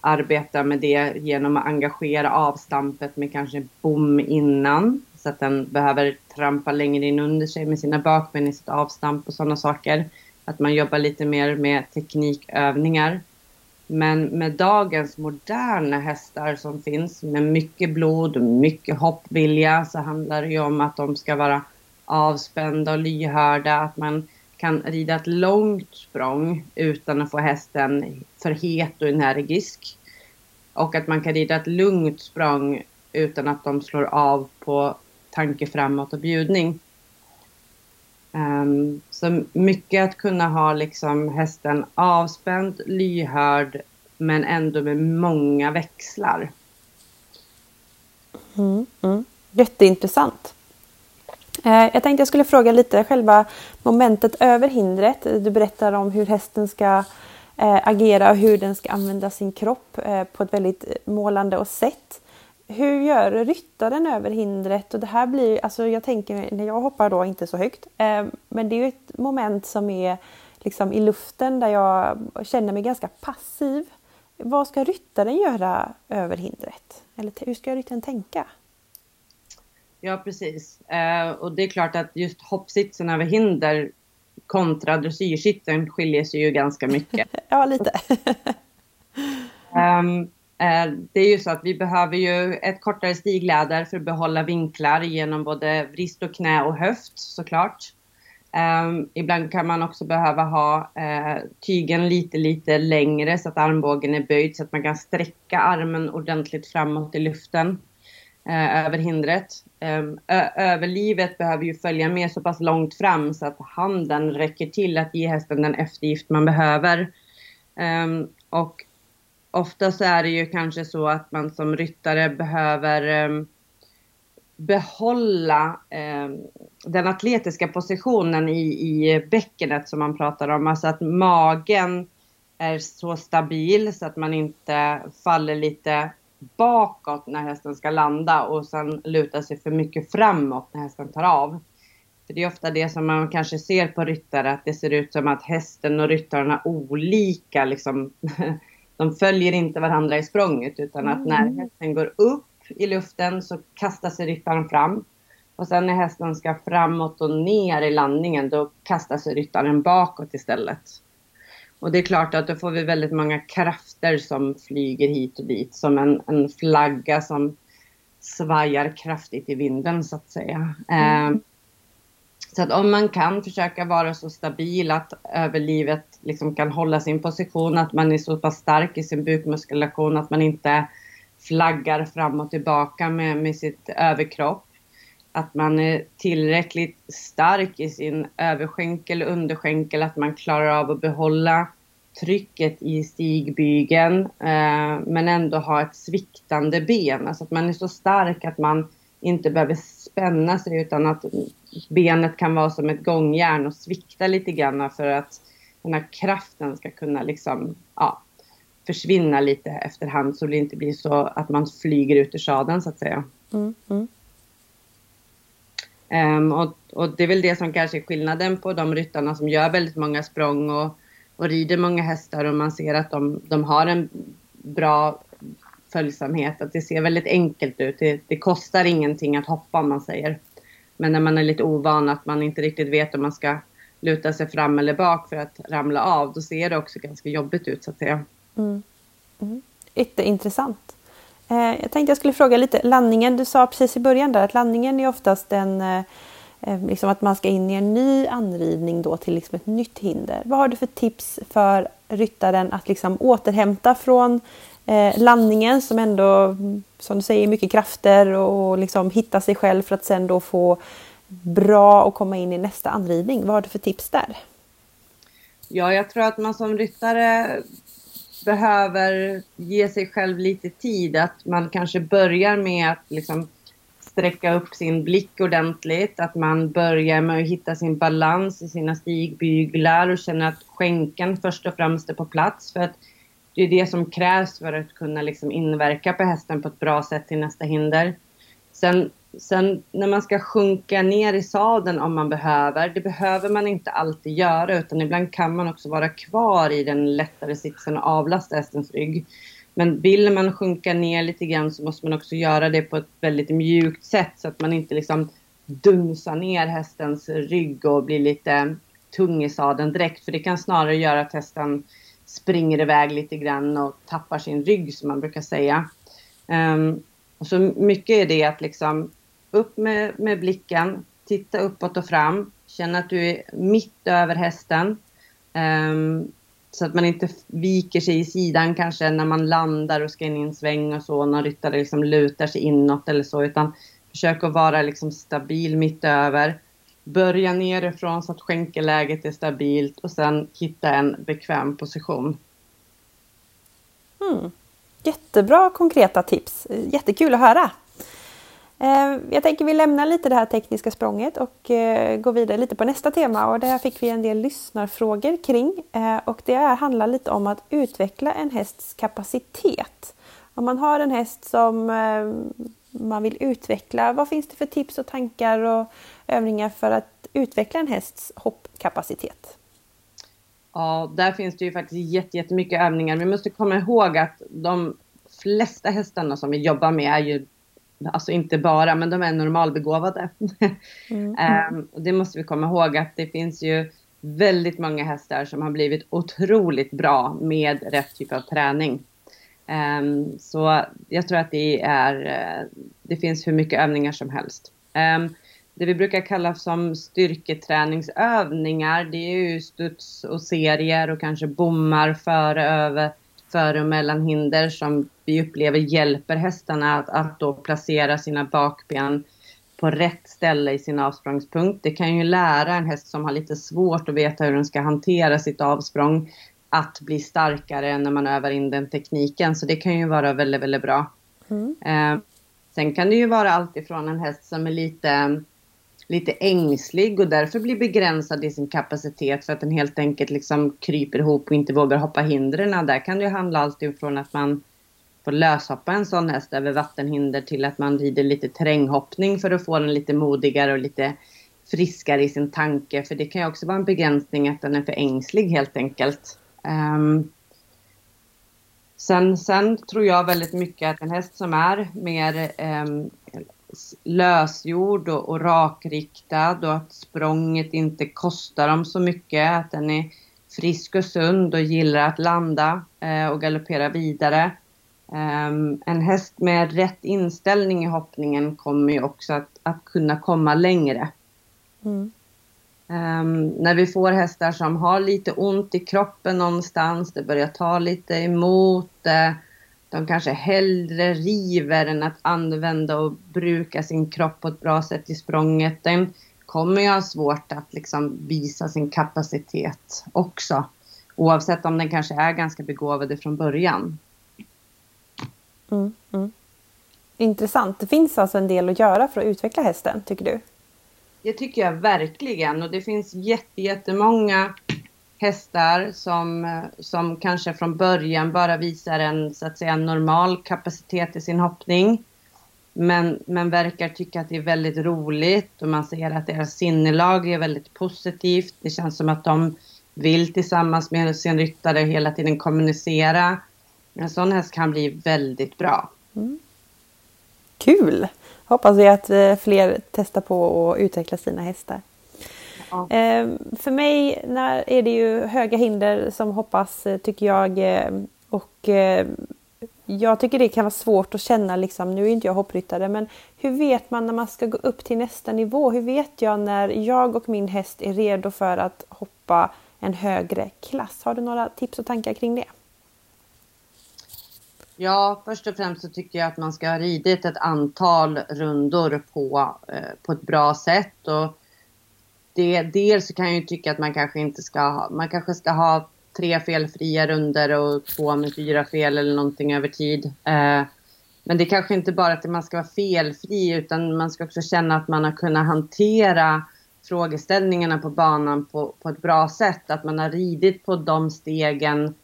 arbeta med det genom att engagera avstampet med kanske bom innan så att den behöver trampa längre in under sig med sina bakben i sitt avstamp och sådana saker. Att man jobbar lite mer med teknikövningar. Men med dagens moderna hästar som finns med mycket blod och mycket hoppvilja så handlar det ju om att de ska vara avspända och lyhörda, att man kan rida ett långt språng utan att få hästen för het och energisk. Och att man kan rida ett lugnt språng utan att de slår av på tanke framåt och bjudning. Um, så mycket att kunna ha liksom hästen avspänd, lyhörd men ändå med många växlar. Mm, mm. Jätteintressant. Eh, jag tänkte jag skulle fråga lite själva momentet över hindret. Du berättar om hur hästen ska eh, agera och hur den ska använda sin kropp eh, på ett väldigt målande och sätt. Hur gör ryttaren över hindret? Och det här blir, alltså jag tänker, när jag hoppar då inte så högt, men det är ju ett moment som är liksom i luften där jag känner mig ganska passiv. Vad ska ryttaren göra över hindret? Eller hur ska ryttaren tänka? Ja, precis. Eh, och det är klart att just hoppsitsen över hinder kontra dressyrsitsen skiljer sig ju ganska mycket. ja, lite. um, eh, Eh, det är ju så att vi behöver ju ett kortare stigläder för att behålla vinklar genom både vrist och knä och höft såklart. Um, ibland kan man också behöva ha uh, tygen lite, lite längre så att armbågen är böjd så att man kan sträcka armen ordentligt framåt i luften uh, över hindret. Um, överlivet behöver ju följa med så pass långt fram så att handen räcker till att ge hästen den eftergift man behöver. Um, och ofta så är det ju kanske så att man som ryttare behöver eh, behålla eh, den atletiska positionen i, i bäckenet som man pratar om. Alltså att magen är så stabil så att man inte faller lite bakåt när hästen ska landa och sen lutar sig för mycket framåt när hästen tar av. För det är ofta det som man kanske ser på ryttare, att det ser ut som att hästen och ryttaren har olika. Liksom. De följer inte varandra i språnget utan att när mm. hästen går upp i luften så kastar sig ryttaren fram. Och sen när hästen ska framåt och ner i landningen då kastar sig ryttaren bakåt istället. Och det är klart att då får vi väldigt många krafter som flyger hit och dit som en, en flagga som svajar kraftigt i vinden så att säga. Mm. Eh, så att om man kan försöka vara så stabil att överlivet liksom kan hålla sin position, att man är så pass stark i sin bukmuskulation att man inte flaggar fram och tillbaka med, med sitt överkropp. Att man är tillräckligt stark i sin överskänkel och underskänkel, att man klarar av att behålla trycket i stigbygeln eh, men ändå ha ett sviktande ben. Alltså att man är så stark att man inte behöver spänna sig utan att benet kan vara som ett gångjärn och svikta lite grann för att den här kraften ska kunna liksom, ja, försvinna lite efterhand så det inte blir så att man flyger ut ur sadeln så att säga. Mm, mm. Um, och, och, det är väl det som kanske är skillnaden på de ryttarna som gör väldigt många språng och, och rider många hästar och man ser att de, de har en bra följsamhet. Att det ser väldigt enkelt ut. Det, det, kostar ingenting att hoppa om man säger. Men när man är lite ovan, att man inte riktigt vet om man ska luta sig fram eller bak för att ramla av, då ser det också ganska jobbigt ut så att säga. Mm. Mm. Jätteintressant. Eh, jag tänkte jag skulle fråga lite, landningen, du sa precis i början där att landningen är oftast en eh, eh, liksom att man ska in i en ny anridning då till liksom ett nytt hinder. Vad har du för tips för ryttaren att liksom återhämta från eh, landningen som ändå, mm, som du säger, mycket krafter och liksom hitta sig själv för att sen då få bra att komma in i nästa anridning. Vad har du för tips där? Ja, jag tror att man som ryttare behöver ge sig själv lite tid. Att man kanske börjar med att liksom sträcka upp sin blick ordentligt. Att man börjar med att hitta sin balans i sina stigbyglar och känna att skänken först och främst är på plats. För att det är det som krävs för att kunna liksom inverka på hästen på ett bra sätt till nästa hinder. Sen, sen när man ska sjunka ner i sadeln om man behöver, det behöver man inte alltid göra utan ibland kan man också vara kvar i den lättare sitsen och avlasta hästens rygg. Men vill man sjunka ner lite grann så måste man också göra det på ett väldigt mjukt sätt så att man inte liksom dunsar ner hästens rygg och blir lite tung i sadeln direkt. För det kan snarare göra att hästen springer iväg lite grann och tappar sin rygg som man brukar säga. Um, och så mycket är det att liksom upp med, med blicken, titta uppåt och fram, känna att du är mitt över hästen. Um, så att man inte viker sig i sidan kanske när man landar och ska in i en sväng och så, när ryttare liksom lutar sig inåt eller så, utan försök att vara liksom stabil mitt över. Börja nerifrån så att skänkeläget är stabilt och sen hitta en bekväm position. Mm. Jättebra konkreta tips. Jättekul att höra. Eh, jag tänker vi lämnar lite det här tekniska språnget och eh, går vidare lite på nästa tema och där fick vi en del lyssnarfrågor kring eh, och det handlar lite om att utveckla en hästs kapacitet. Om man har en häst som man vill utveckla, vad finns det för tips och tankar och övningar för att utveckla en hästs hoppkapacitet? Ja, där finns det ju faktiskt jättemycket övningar. Vi måste komma ihåg att de flesta hästarna som vi jobbar med är ju, alltså inte bara, men de är normalbegåvade. Mm. um, och det måste vi komma ihåg att det finns ju väldigt många hästar som har blivit otroligt bra med rätt typ av träning. Um, så jag tror att det är, uh, det finns hur mycket övningar som helst. Um, det vi brukar kalla som styrketräningsövningar, det är ju studs och serier och kanske bommar före, över, före och mellan hinder som vi upplever hjälper hästarna att, att då placera sina bakben på rätt ställe i sin avsprångspunkt. Det kan ju lära en häst som har lite svårt att veta hur den ska hantera sitt avsprång att bli starkare när man övar in den tekniken. Så det kan ju vara väldigt, väldigt bra. Mm. Eh, Sen kan det ju vara alltifrån en häst som är lite, lite ängslig och därför blir begränsad i sin kapacitet för att den helt enkelt liksom kryper ihop och inte vågar hoppa hindren. Där kan det ju handla alltifrån att man får löshoppa en sån häst över vattenhinder till att man rider lite terränghoppning för att få den lite modigare och lite friskare i sin tanke. För det kan ju också vara en begränsning att den är för ängslig helt enkelt. Um, sen, sen tror jag väldigt mycket att en häst som är mer um, lösgjord och, och rakriktad och att språnget inte kostar dem så mycket, att den är frisk och sund och gillar att landa eh, och galoppera vidare. Um, en häst med rätt inställning i hoppningen kommer ju också att, att kunna komma längre. Mm. Um, när vi får hästar som har lite ont i kroppen någonstans, det börjar ta lite emot, uh, de kanske hellre river än att använda och bruka sin kropp på ett bra sätt i språnget. Den kommer ju ha svårt att liksom visa sin kapacitet också. Oavsett om den kanske är ganska begåvad från början. Mm, mm. Intressant. Det finns alltså en del att göra för att utveckla hästen, tycker du? Det tycker jag verkligen. Och det finns jättemånga hästar som, som kanske från början bara visar en så att säga normal kapacitet i sin hoppning. Men, men verkar tycka att det är väldigt roligt och man ser att deras sinnelag är väldigt positivt. Det känns som att de vill tillsammans med sin ryttare hela tiden kommunicera. En sån häst kan bli väldigt bra. Mm. Kul! Hoppas vi att eh, fler testar på att utveckla sina hästar. Ja. Ehm, för mig är det ju höga hinder som hoppas eh, tycker jag. Eh, och jag tycker det kan vara svårt att känna, liksom, nu är inte jag hoppryttare, men hur vet man när man ska gå upp till nästa nivå? Hur vet jag när jag och min häst är redo för att hoppa en högre klass? Har du några tips och tankar kring det? Ja, först och främst så tycker jag att man ska ha ridit ett antal rundor på, eh, på ett bra sätt. Och det, dels så kan jag ju tycka att man kanske inte ska ha, man kanske ska ha tre felfria runder och två med fyra fel eller någonting över tid. Eh, men det är kanske inte bara att man ska vara felfri utan man ska också känna att man har kunnat hantera frågeställningarna på banan på, på ett bra sätt. Att man har ridit på de stegen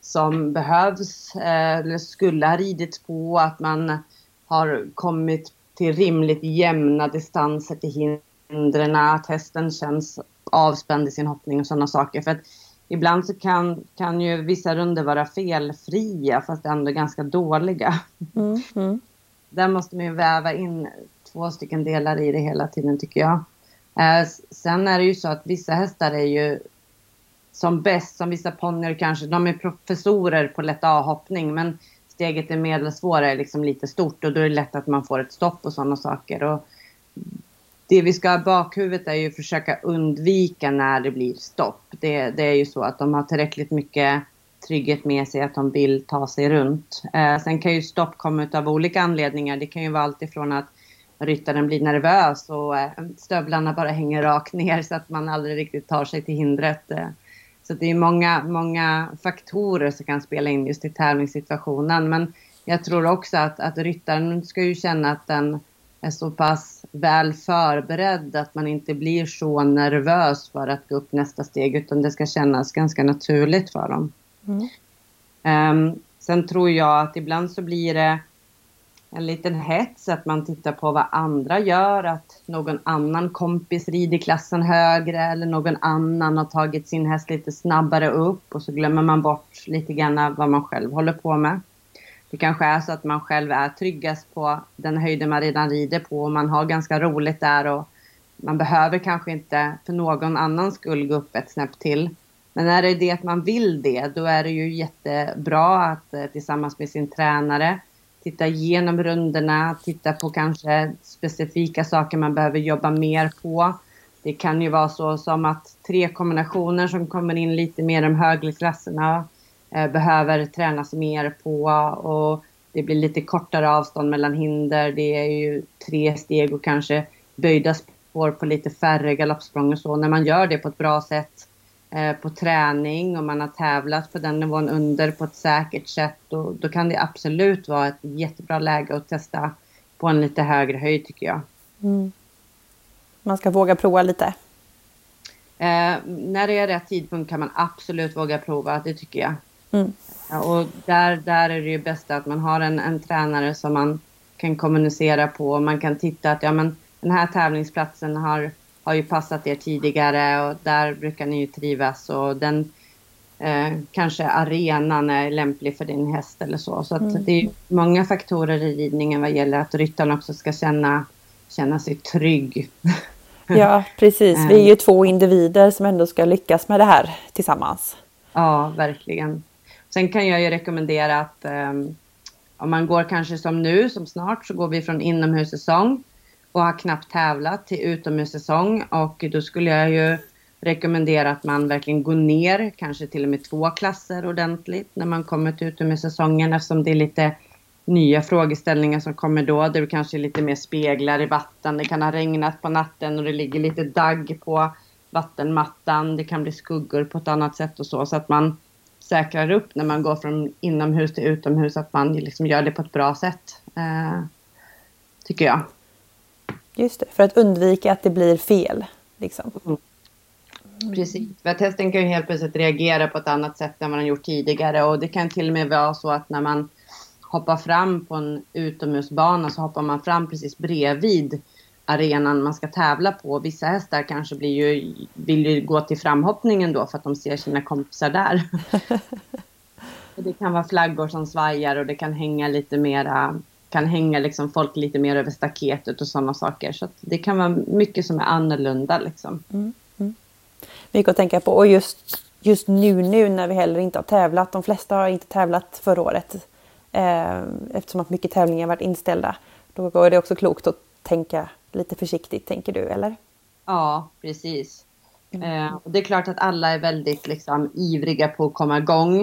som behövs eh, eller skulle ha ridits på. Att man har kommit till rimligt jämna distanser till hindren. Att hästen känns avspänd i sin hoppning och sådana saker. För att ibland så kan, kan ju vissa runder vara felfria fast ändå ganska dåliga. Mm, mm. Där måste man ju väva in två stycken delar i det hela tiden tycker jag. Eh, sen är det ju så att vissa hästar är ju som bäst, som vissa ponnyer kanske, de är professorer på lätt avhoppning men steget är medelsvåra är liksom lite stort och då är det lätt att man får ett stopp och sådana saker. Och det vi ska ha i bakhuvudet är ju att försöka undvika när det blir stopp. Det, det är ju så att de har tillräckligt mycket trygghet med sig att de vill ta sig runt. Eh, sen kan ju stopp komma av olika anledningar. Det kan ju vara allt ifrån att ryttaren blir nervös och eh, stövlarna bara hänger rakt ner så att man aldrig riktigt tar sig till hindret. Eh, så det är många, många faktorer som kan spela in just i tävlingssituationen. Men jag tror också att, att ryttaren ska ju känna att den är så pass väl förberedd att man inte blir så nervös för att gå upp nästa steg utan det ska kännas ganska naturligt för dem. Mm. Um, sen tror jag att ibland så blir det en liten hets att man tittar på vad andra gör, att någon annan kompis rider klassen högre eller någon annan har tagit sin häst lite snabbare upp och så glömmer man bort lite grann vad man själv håller på med. Det kanske är så att man själv är tryggast på den höjden man redan rider på och man har ganska roligt där och man behöver kanske inte för någon annans skull gå upp ett snäpp till. Men är det det att man vill det, då är det ju jättebra att eh, tillsammans med sin tränare titta igenom rundorna, titta på kanske specifika saker man behöver jobba mer på. Det kan ju vara så som att tre kombinationer som kommer in lite mer i de högre klasserna behöver tränas mer på och det blir lite kortare avstånd mellan hinder. Det är ju tre steg och kanske böjda spår på lite färre galoppsprång och så. När man gör det på ett bra sätt Eh, på träning och man har tävlat på den nivån under på ett säkert sätt. Och då kan det absolut vara ett jättebra läge att testa på en lite högre höjd tycker jag. Mm. Man ska våga prova lite? Eh, när det är rätt tidpunkt kan man absolut våga prova, det tycker jag. Mm. Ja, och där, där är det ju bäst att man har en, en tränare som man kan kommunicera på. Man kan titta att ja, men den här tävlingsplatsen har, har ju passat er tidigare och där brukar ni ju trivas och den eh, kanske arenan är lämplig för din häst eller så. Så mm. det är många faktorer i ridningen vad gäller att ryttaren också ska känna, känna sig trygg. Ja, precis. Vi är ju två individer som ändå ska lyckas med det här tillsammans. Ja, verkligen. Sen kan jag ju rekommendera att um, om man går kanske som nu, som snart, så går vi från inomhussäsong och har knappt tävlat till utomhussäsong och då skulle jag ju rekommendera att man verkligen går ner, kanske till och med två klasser ordentligt när man kommer till utomhussäsongen eftersom det är lite nya frågeställningar som kommer då. Det är kanske lite mer speglar i vatten. Det kan ha regnat på natten och det ligger lite dagg på vattenmattan. Det kan bli skuggor på ett annat sätt och så. Så att man säkrar upp när man går från inomhus till utomhus. Att man liksom gör det på ett bra sätt. Eh, tycker jag. Just det, för att undvika att det blir fel. Liksom. Mm. Precis, för att hästen kan ju helt plötsligt reagera på ett annat sätt än man har gjort tidigare. Och det kan till och med vara så att när man hoppar fram på en utomhusbana så hoppar man fram precis bredvid arenan man ska tävla på. Vissa hästar kanske blir ju, vill ju gå till framhoppningen då för att de ser sina kompisar där. det kan vara flaggor som svajar och det kan hänga lite mera kan hänga liksom folk lite mer över staketet och sådana saker. Så det kan vara mycket som är annorlunda liksom. Mm, mm. Mycket att tänka på och just, just nu nu när vi heller inte har tävlat. De flesta har inte tävlat förra året. Eh, eftersom att mycket tävlingar varit inställda. Då är det också klokt att tänka lite försiktigt, tänker du, eller? Ja, precis. Mm. Eh, det är klart att alla är väldigt liksom, ivriga på att komma igång.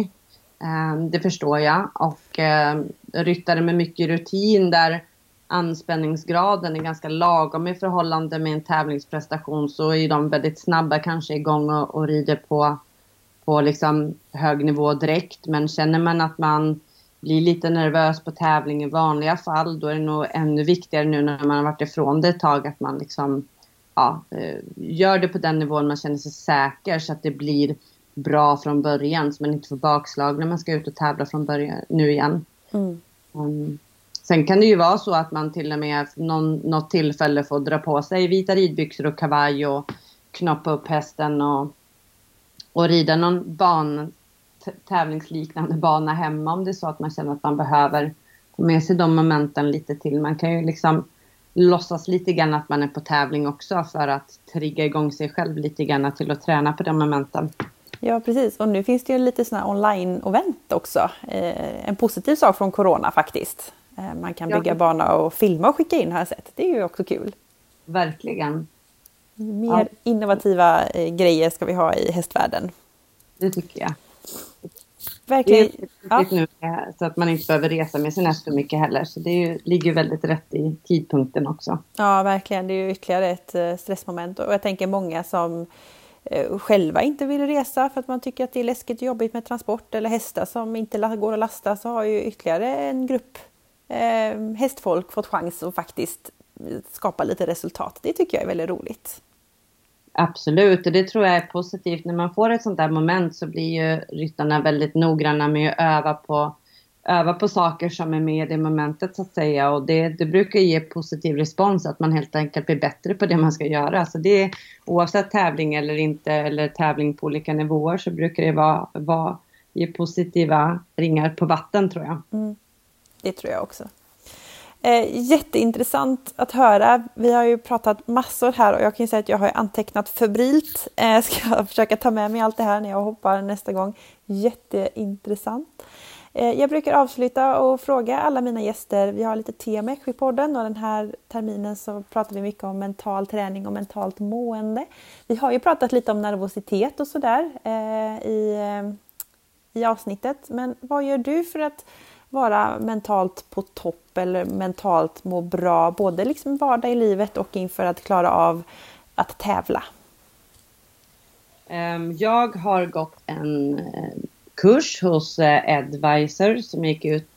Eh, det förstår jag. Och eh, ryttare med mycket rutin där anspänningsgraden är ganska lagom i förhållande med en tävlingsprestation så är de väldigt snabba kanske igång och, och rider på, på liksom hög nivå direkt. Men känner man att man blir lite nervös på tävling i vanliga fall, då är det nog ännu viktigare nu när man har varit ifrån det ett tag att man liksom ja, eh, gör det på den nivån man känner sig säker så att det blir bra från början så man inte får bakslag när man ska ut och tävla från början nu igen. Mm. Um, sen kan det ju vara så att man till och med någon, något tillfälle får dra på sig vita ridbyxor och kavaj och knoppa upp hästen och, och rida någon ban, tävlingsliknande bana hemma om det är så att man känner att man behöver få med sig de momenten lite till. Man kan ju liksom låtsas lite grann att man är på tävling också för att trigga igång sig själv lite grann till att träna på de momenten. Ja precis och nu finns det ju lite sådana online-event också. Eh, en positiv sak från Corona faktiskt. Eh, man kan bygga ja. bana och filma och skicka in har jag sett. Det är ju också kul. Verkligen. Mer ja. innovativa eh, grejer ska vi ha i hästvärlden. Det tycker jag. Verkligen. Det är nu, så att man inte behöver resa med sin så mycket heller. Så det ju, ligger väldigt rätt i tidpunkten också. Ja, verkligen. Det är ju ytterligare ett eh, stressmoment. Och jag tänker många som eh, själva inte vill resa för att man tycker att det är läskigt och jobbigt med transport eller hästar som inte går att lasta så har ju ytterligare en grupp eh, hästfolk fått chans att faktiskt skapa lite resultat. Det tycker jag är väldigt roligt. Absolut, och det tror jag är positivt. När man får ett sånt där moment så blir ju ryttarna väldigt noggranna med att öva på, öva på saker som är med i momentet så att säga. Och det, det brukar ge positiv respons, att man helt enkelt blir bättre på det man ska göra. Så det är, oavsett tävling eller inte, eller tävling på olika nivåer, så brukar det vara, vara ge positiva ringar på vatten tror jag. Mm. Det tror jag också. Eh, jätteintressant att höra. Vi har ju pratat massor här och jag kan säga att jag har antecknat febrilt. Eh, ska jag försöka ta med mig allt det här när jag hoppar nästa gång. Jätteintressant. Eh, jag brukar avsluta och fråga alla mina gäster. Vi har lite tema i podden och den här terminen så pratar vi mycket om mental träning och mentalt mående. Vi har ju pratat lite om nervositet och sådär eh, i, eh, i avsnittet. Men vad gör du för att vara mentalt på topp eller mentalt må bra, både liksom vardag i livet och inför att klara av att tävla? Ehm, jag har gått en eh, kurs hos eh, Advisor som gick ut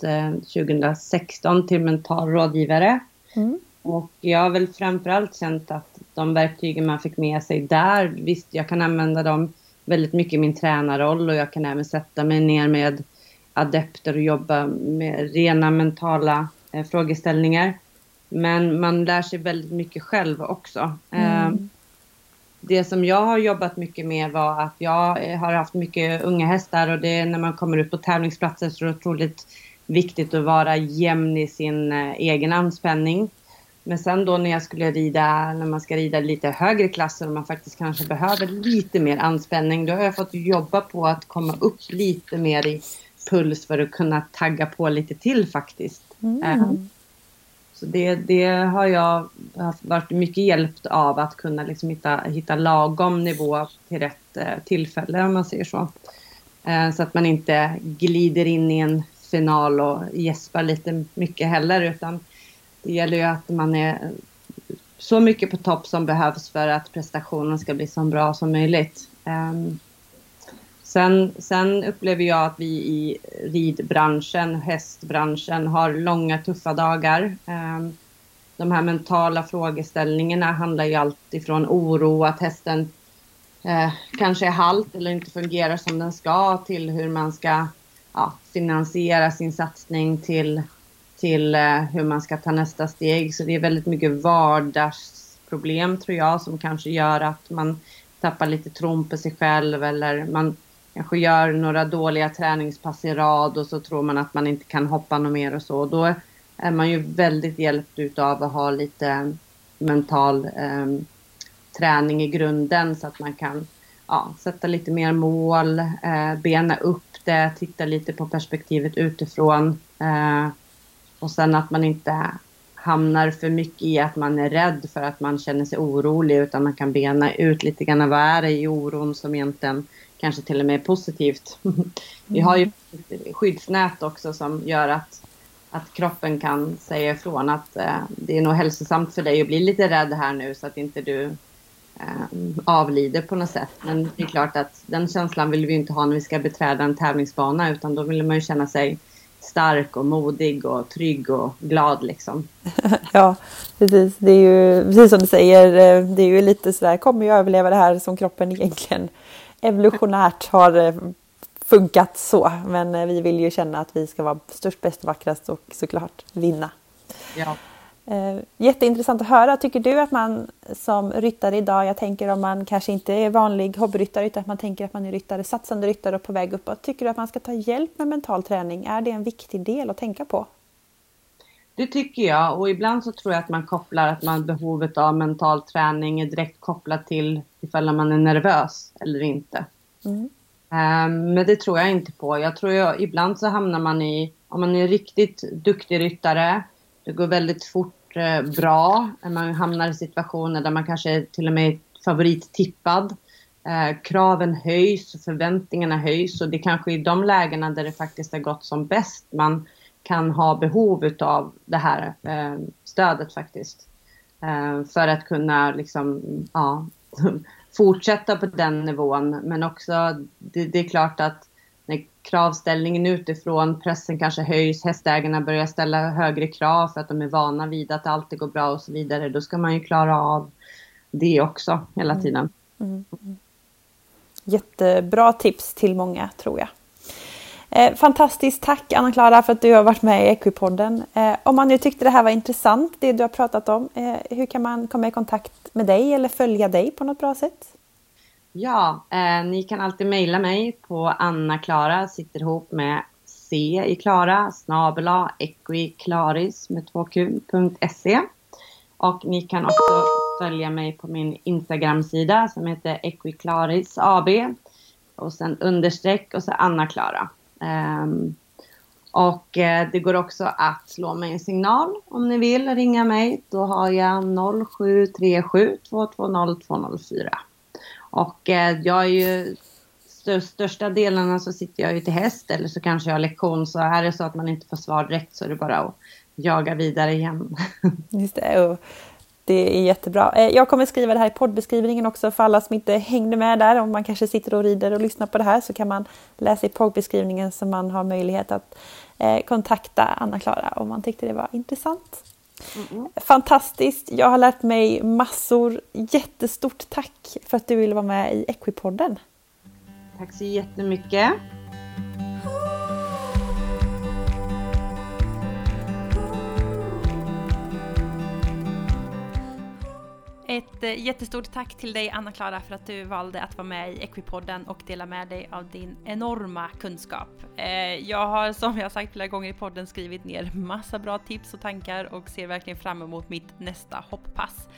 2016 eh, till mental rådgivare. Mm. Och jag har väl framförallt känt att de verktygen man fick med sig där, visst jag kan använda dem väldigt mycket i min tränarroll och jag kan även sätta mig ner med adepter och jobba med rena mentala eh, frågeställningar. Men man lär sig väldigt mycket själv också. Mm. Eh, det som jag har jobbat mycket med var att jag har haft mycket unga hästar och det är när man kommer ut på tävlingsplatser så är det otroligt viktigt att vara jämn i sin eh, egen anspänning. Men sen då när jag skulle rida, när man ska rida lite högre klasser och man faktiskt kanske behöver lite mer anspänning, då har jag fått jobba på att komma upp lite mer i puls för att kunna tagga på lite till faktiskt. Mm. Eh, så det, det har jag varit mycket hjälpt av att kunna liksom hitta, hitta lagom nivå till rätt eh, tillfälle om man säger så. Eh, så att man inte glider in i en final och gäspar lite mycket heller utan det gäller ju att man är så mycket på topp som behövs för att prestationen ska bli så bra som möjligt. Sen, sen upplever jag att vi i ridbranschen, hästbranschen, har långa tuffa dagar. Ehm, de här mentala frågeställningarna handlar ju alltifrån oro, att hästen eh, kanske är halt eller inte fungerar som den ska, till hur man ska ja, finansiera sin satsning till till eh, hur man ska ta nästa steg. Så det är väldigt mycket vardagsproblem tror jag som kanske gör att man tappar lite tron på sig själv eller man kanske gör några dåliga träningspass i rad och så tror man att man inte kan hoppa något mer och så. Då är man ju väldigt hjälpt utav att ha lite mental eh, träning i grunden så att man kan ja, sätta lite mer mål, eh, bena upp det, titta lite på perspektivet utifrån. Eh, och sen att man inte hamnar för mycket i att man är rädd för att man känner sig orolig utan man kan bena ut lite grann vad är det i oron som egentligen kanske till och med positivt. Vi har ju skyddsnät också som gör att, att kroppen kan säga ifrån att eh, det är nog hälsosamt för dig att bli lite rädd här nu så att inte du eh, avlider på något sätt. Men det är klart att den känslan vill vi inte ha när vi ska beträda en tävlingsbana utan då vill man ju känna sig stark och modig och trygg och glad liksom. ja, precis. Det är ju precis som du säger, eh, det är ju lite sådär, kommer jag överleva det här som kroppen egentligen evolutionärt har eh, funkat så. Men eh, vi vill ju känna att vi ska vara störst, bäst vackrast och såklart vinna. Ja. Eh, jätteintressant att höra. Tycker du att man som ryttare idag, jag tänker om man kanske inte är vanlig hobbyryttare utan att man tänker att man är ryttare, satsande ryttare och på väg uppåt. Tycker du att man ska ta hjälp med mental träning? Är det en viktig del att tänka på? Det tycker jag och ibland så tror jag att man kopplar att man behovet av mental träning är direkt kopplat till ifall man är nervös eller inte. Mm. Um, men det tror jag inte på. Jag tror jag, ibland så hamnar man i, om man är riktigt duktig ryttare det går väldigt fort eh, bra. Man hamnar i situationer där man kanske till och med är favorittippad. Eh, kraven höjs, förväntningarna höjs och det är kanske i de lägena där det faktiskt har gått som bäst man kan ha behov av det här eh, stödet faktiskt. Eh, för att kunna liksom, ja, fortsätta på den nivån. Men också, det, det är klart att när kravställningen utifrån, pressen kanske höjs, hästägarna börjar ställa högre krav för att de är vana vid att alltid går bra och så vidare. Då ska man ju klara av det också hela mm. tiden. Mm. Mm. Jättebra tips till många tror jag. Eh, fantastiskt tack Anna-Klara för att du har varit med i Equipodden. Eh, om man nu tyckte det här var intressant, det du har pratat om, eh, hur kan man komma i kontakt med dig eller följa dig på något bra sätt? Ja, eh, ni kan alltid mejla mig på Anna-Klara, sitter ihop med C i Klara, snabela equiklaris med 2q.se. Och ni kan också följa mig på min Instagram-sida som heter Equiklaris AB. Och sen understreck och så Anna-Klara. Um, och eh, det går också att slå mig en signal om ni vill ringa mig. Då har jag 0737 220 204. Och eh, jag är ju största delarna så sitter jag ju till häst eller så kanske jag har lektion. Så är det så att man inte får svar direkt så är det bara att jaga vidare igen. Just det. Och det är jättebra. Eh, jag kommer skriva det här i poddbeskrivningen också för alla som inte hängde med där. Om man kanske sitter och rider och lyssnar på det här så kan man läsa i poddbeskrivningen så man har möjlighet att eh, kontakta Anna-Klara om man tyckte det var intressant. Mm. Fantastiskt! Jag har lärt mig massor. Jättestort tack för att du ville vara med i Equipodden. Tack så jättemycket. Ett eh, jättestort tack till dig Anna-Klara för att du valde att vara med i Equipodden och dela med dig av din enorma kunskap. Eh, jag har som jag sagt flera gånger i podden skrivit ner massa bra tips och tankar och ser verkligen fram emot mitt nästa hopppass.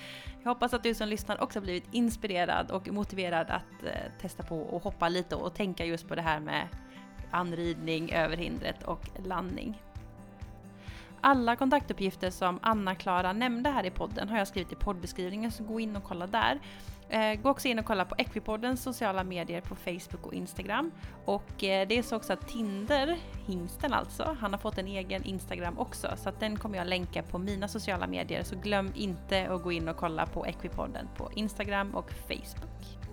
Jag hoppas att du som lyssnar också blivit inspirerad och motiverad att eh, testa på och hoppa lite och tänka just på det här med anridning, överhindret och landning. Alla kontaktuppgifter som Anna-Klara nämnde här i podden har jag skrivit i poddbeskrivningen så gå in och kolla där. Eh, gå också in och kolla på Equipoddens sociala medier på Facebook och Instagram. Och eh, det är så också att Tinder, hingsten alltså, han har fått en egen Instagram också så att den kommer jag länka på mina sociala medier så glöm inte att gå in och kolla på Equipodden på Instagram och Facebook.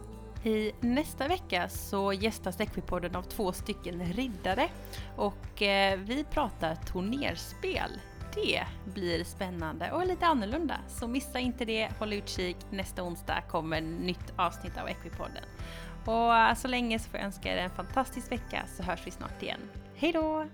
I nästa vecka så gästas Equipodden av två stycken riddare och eh, vi pratar turnerspel. Det blir spännande och lite annorlunda, så missa inte det. Håll utkik, nästa onsdag kommer nytt avsnitt av Equipodden. Och eh, så länge så får jag önska er en fantastisk vecka så hörs vi snart igen. Hej då!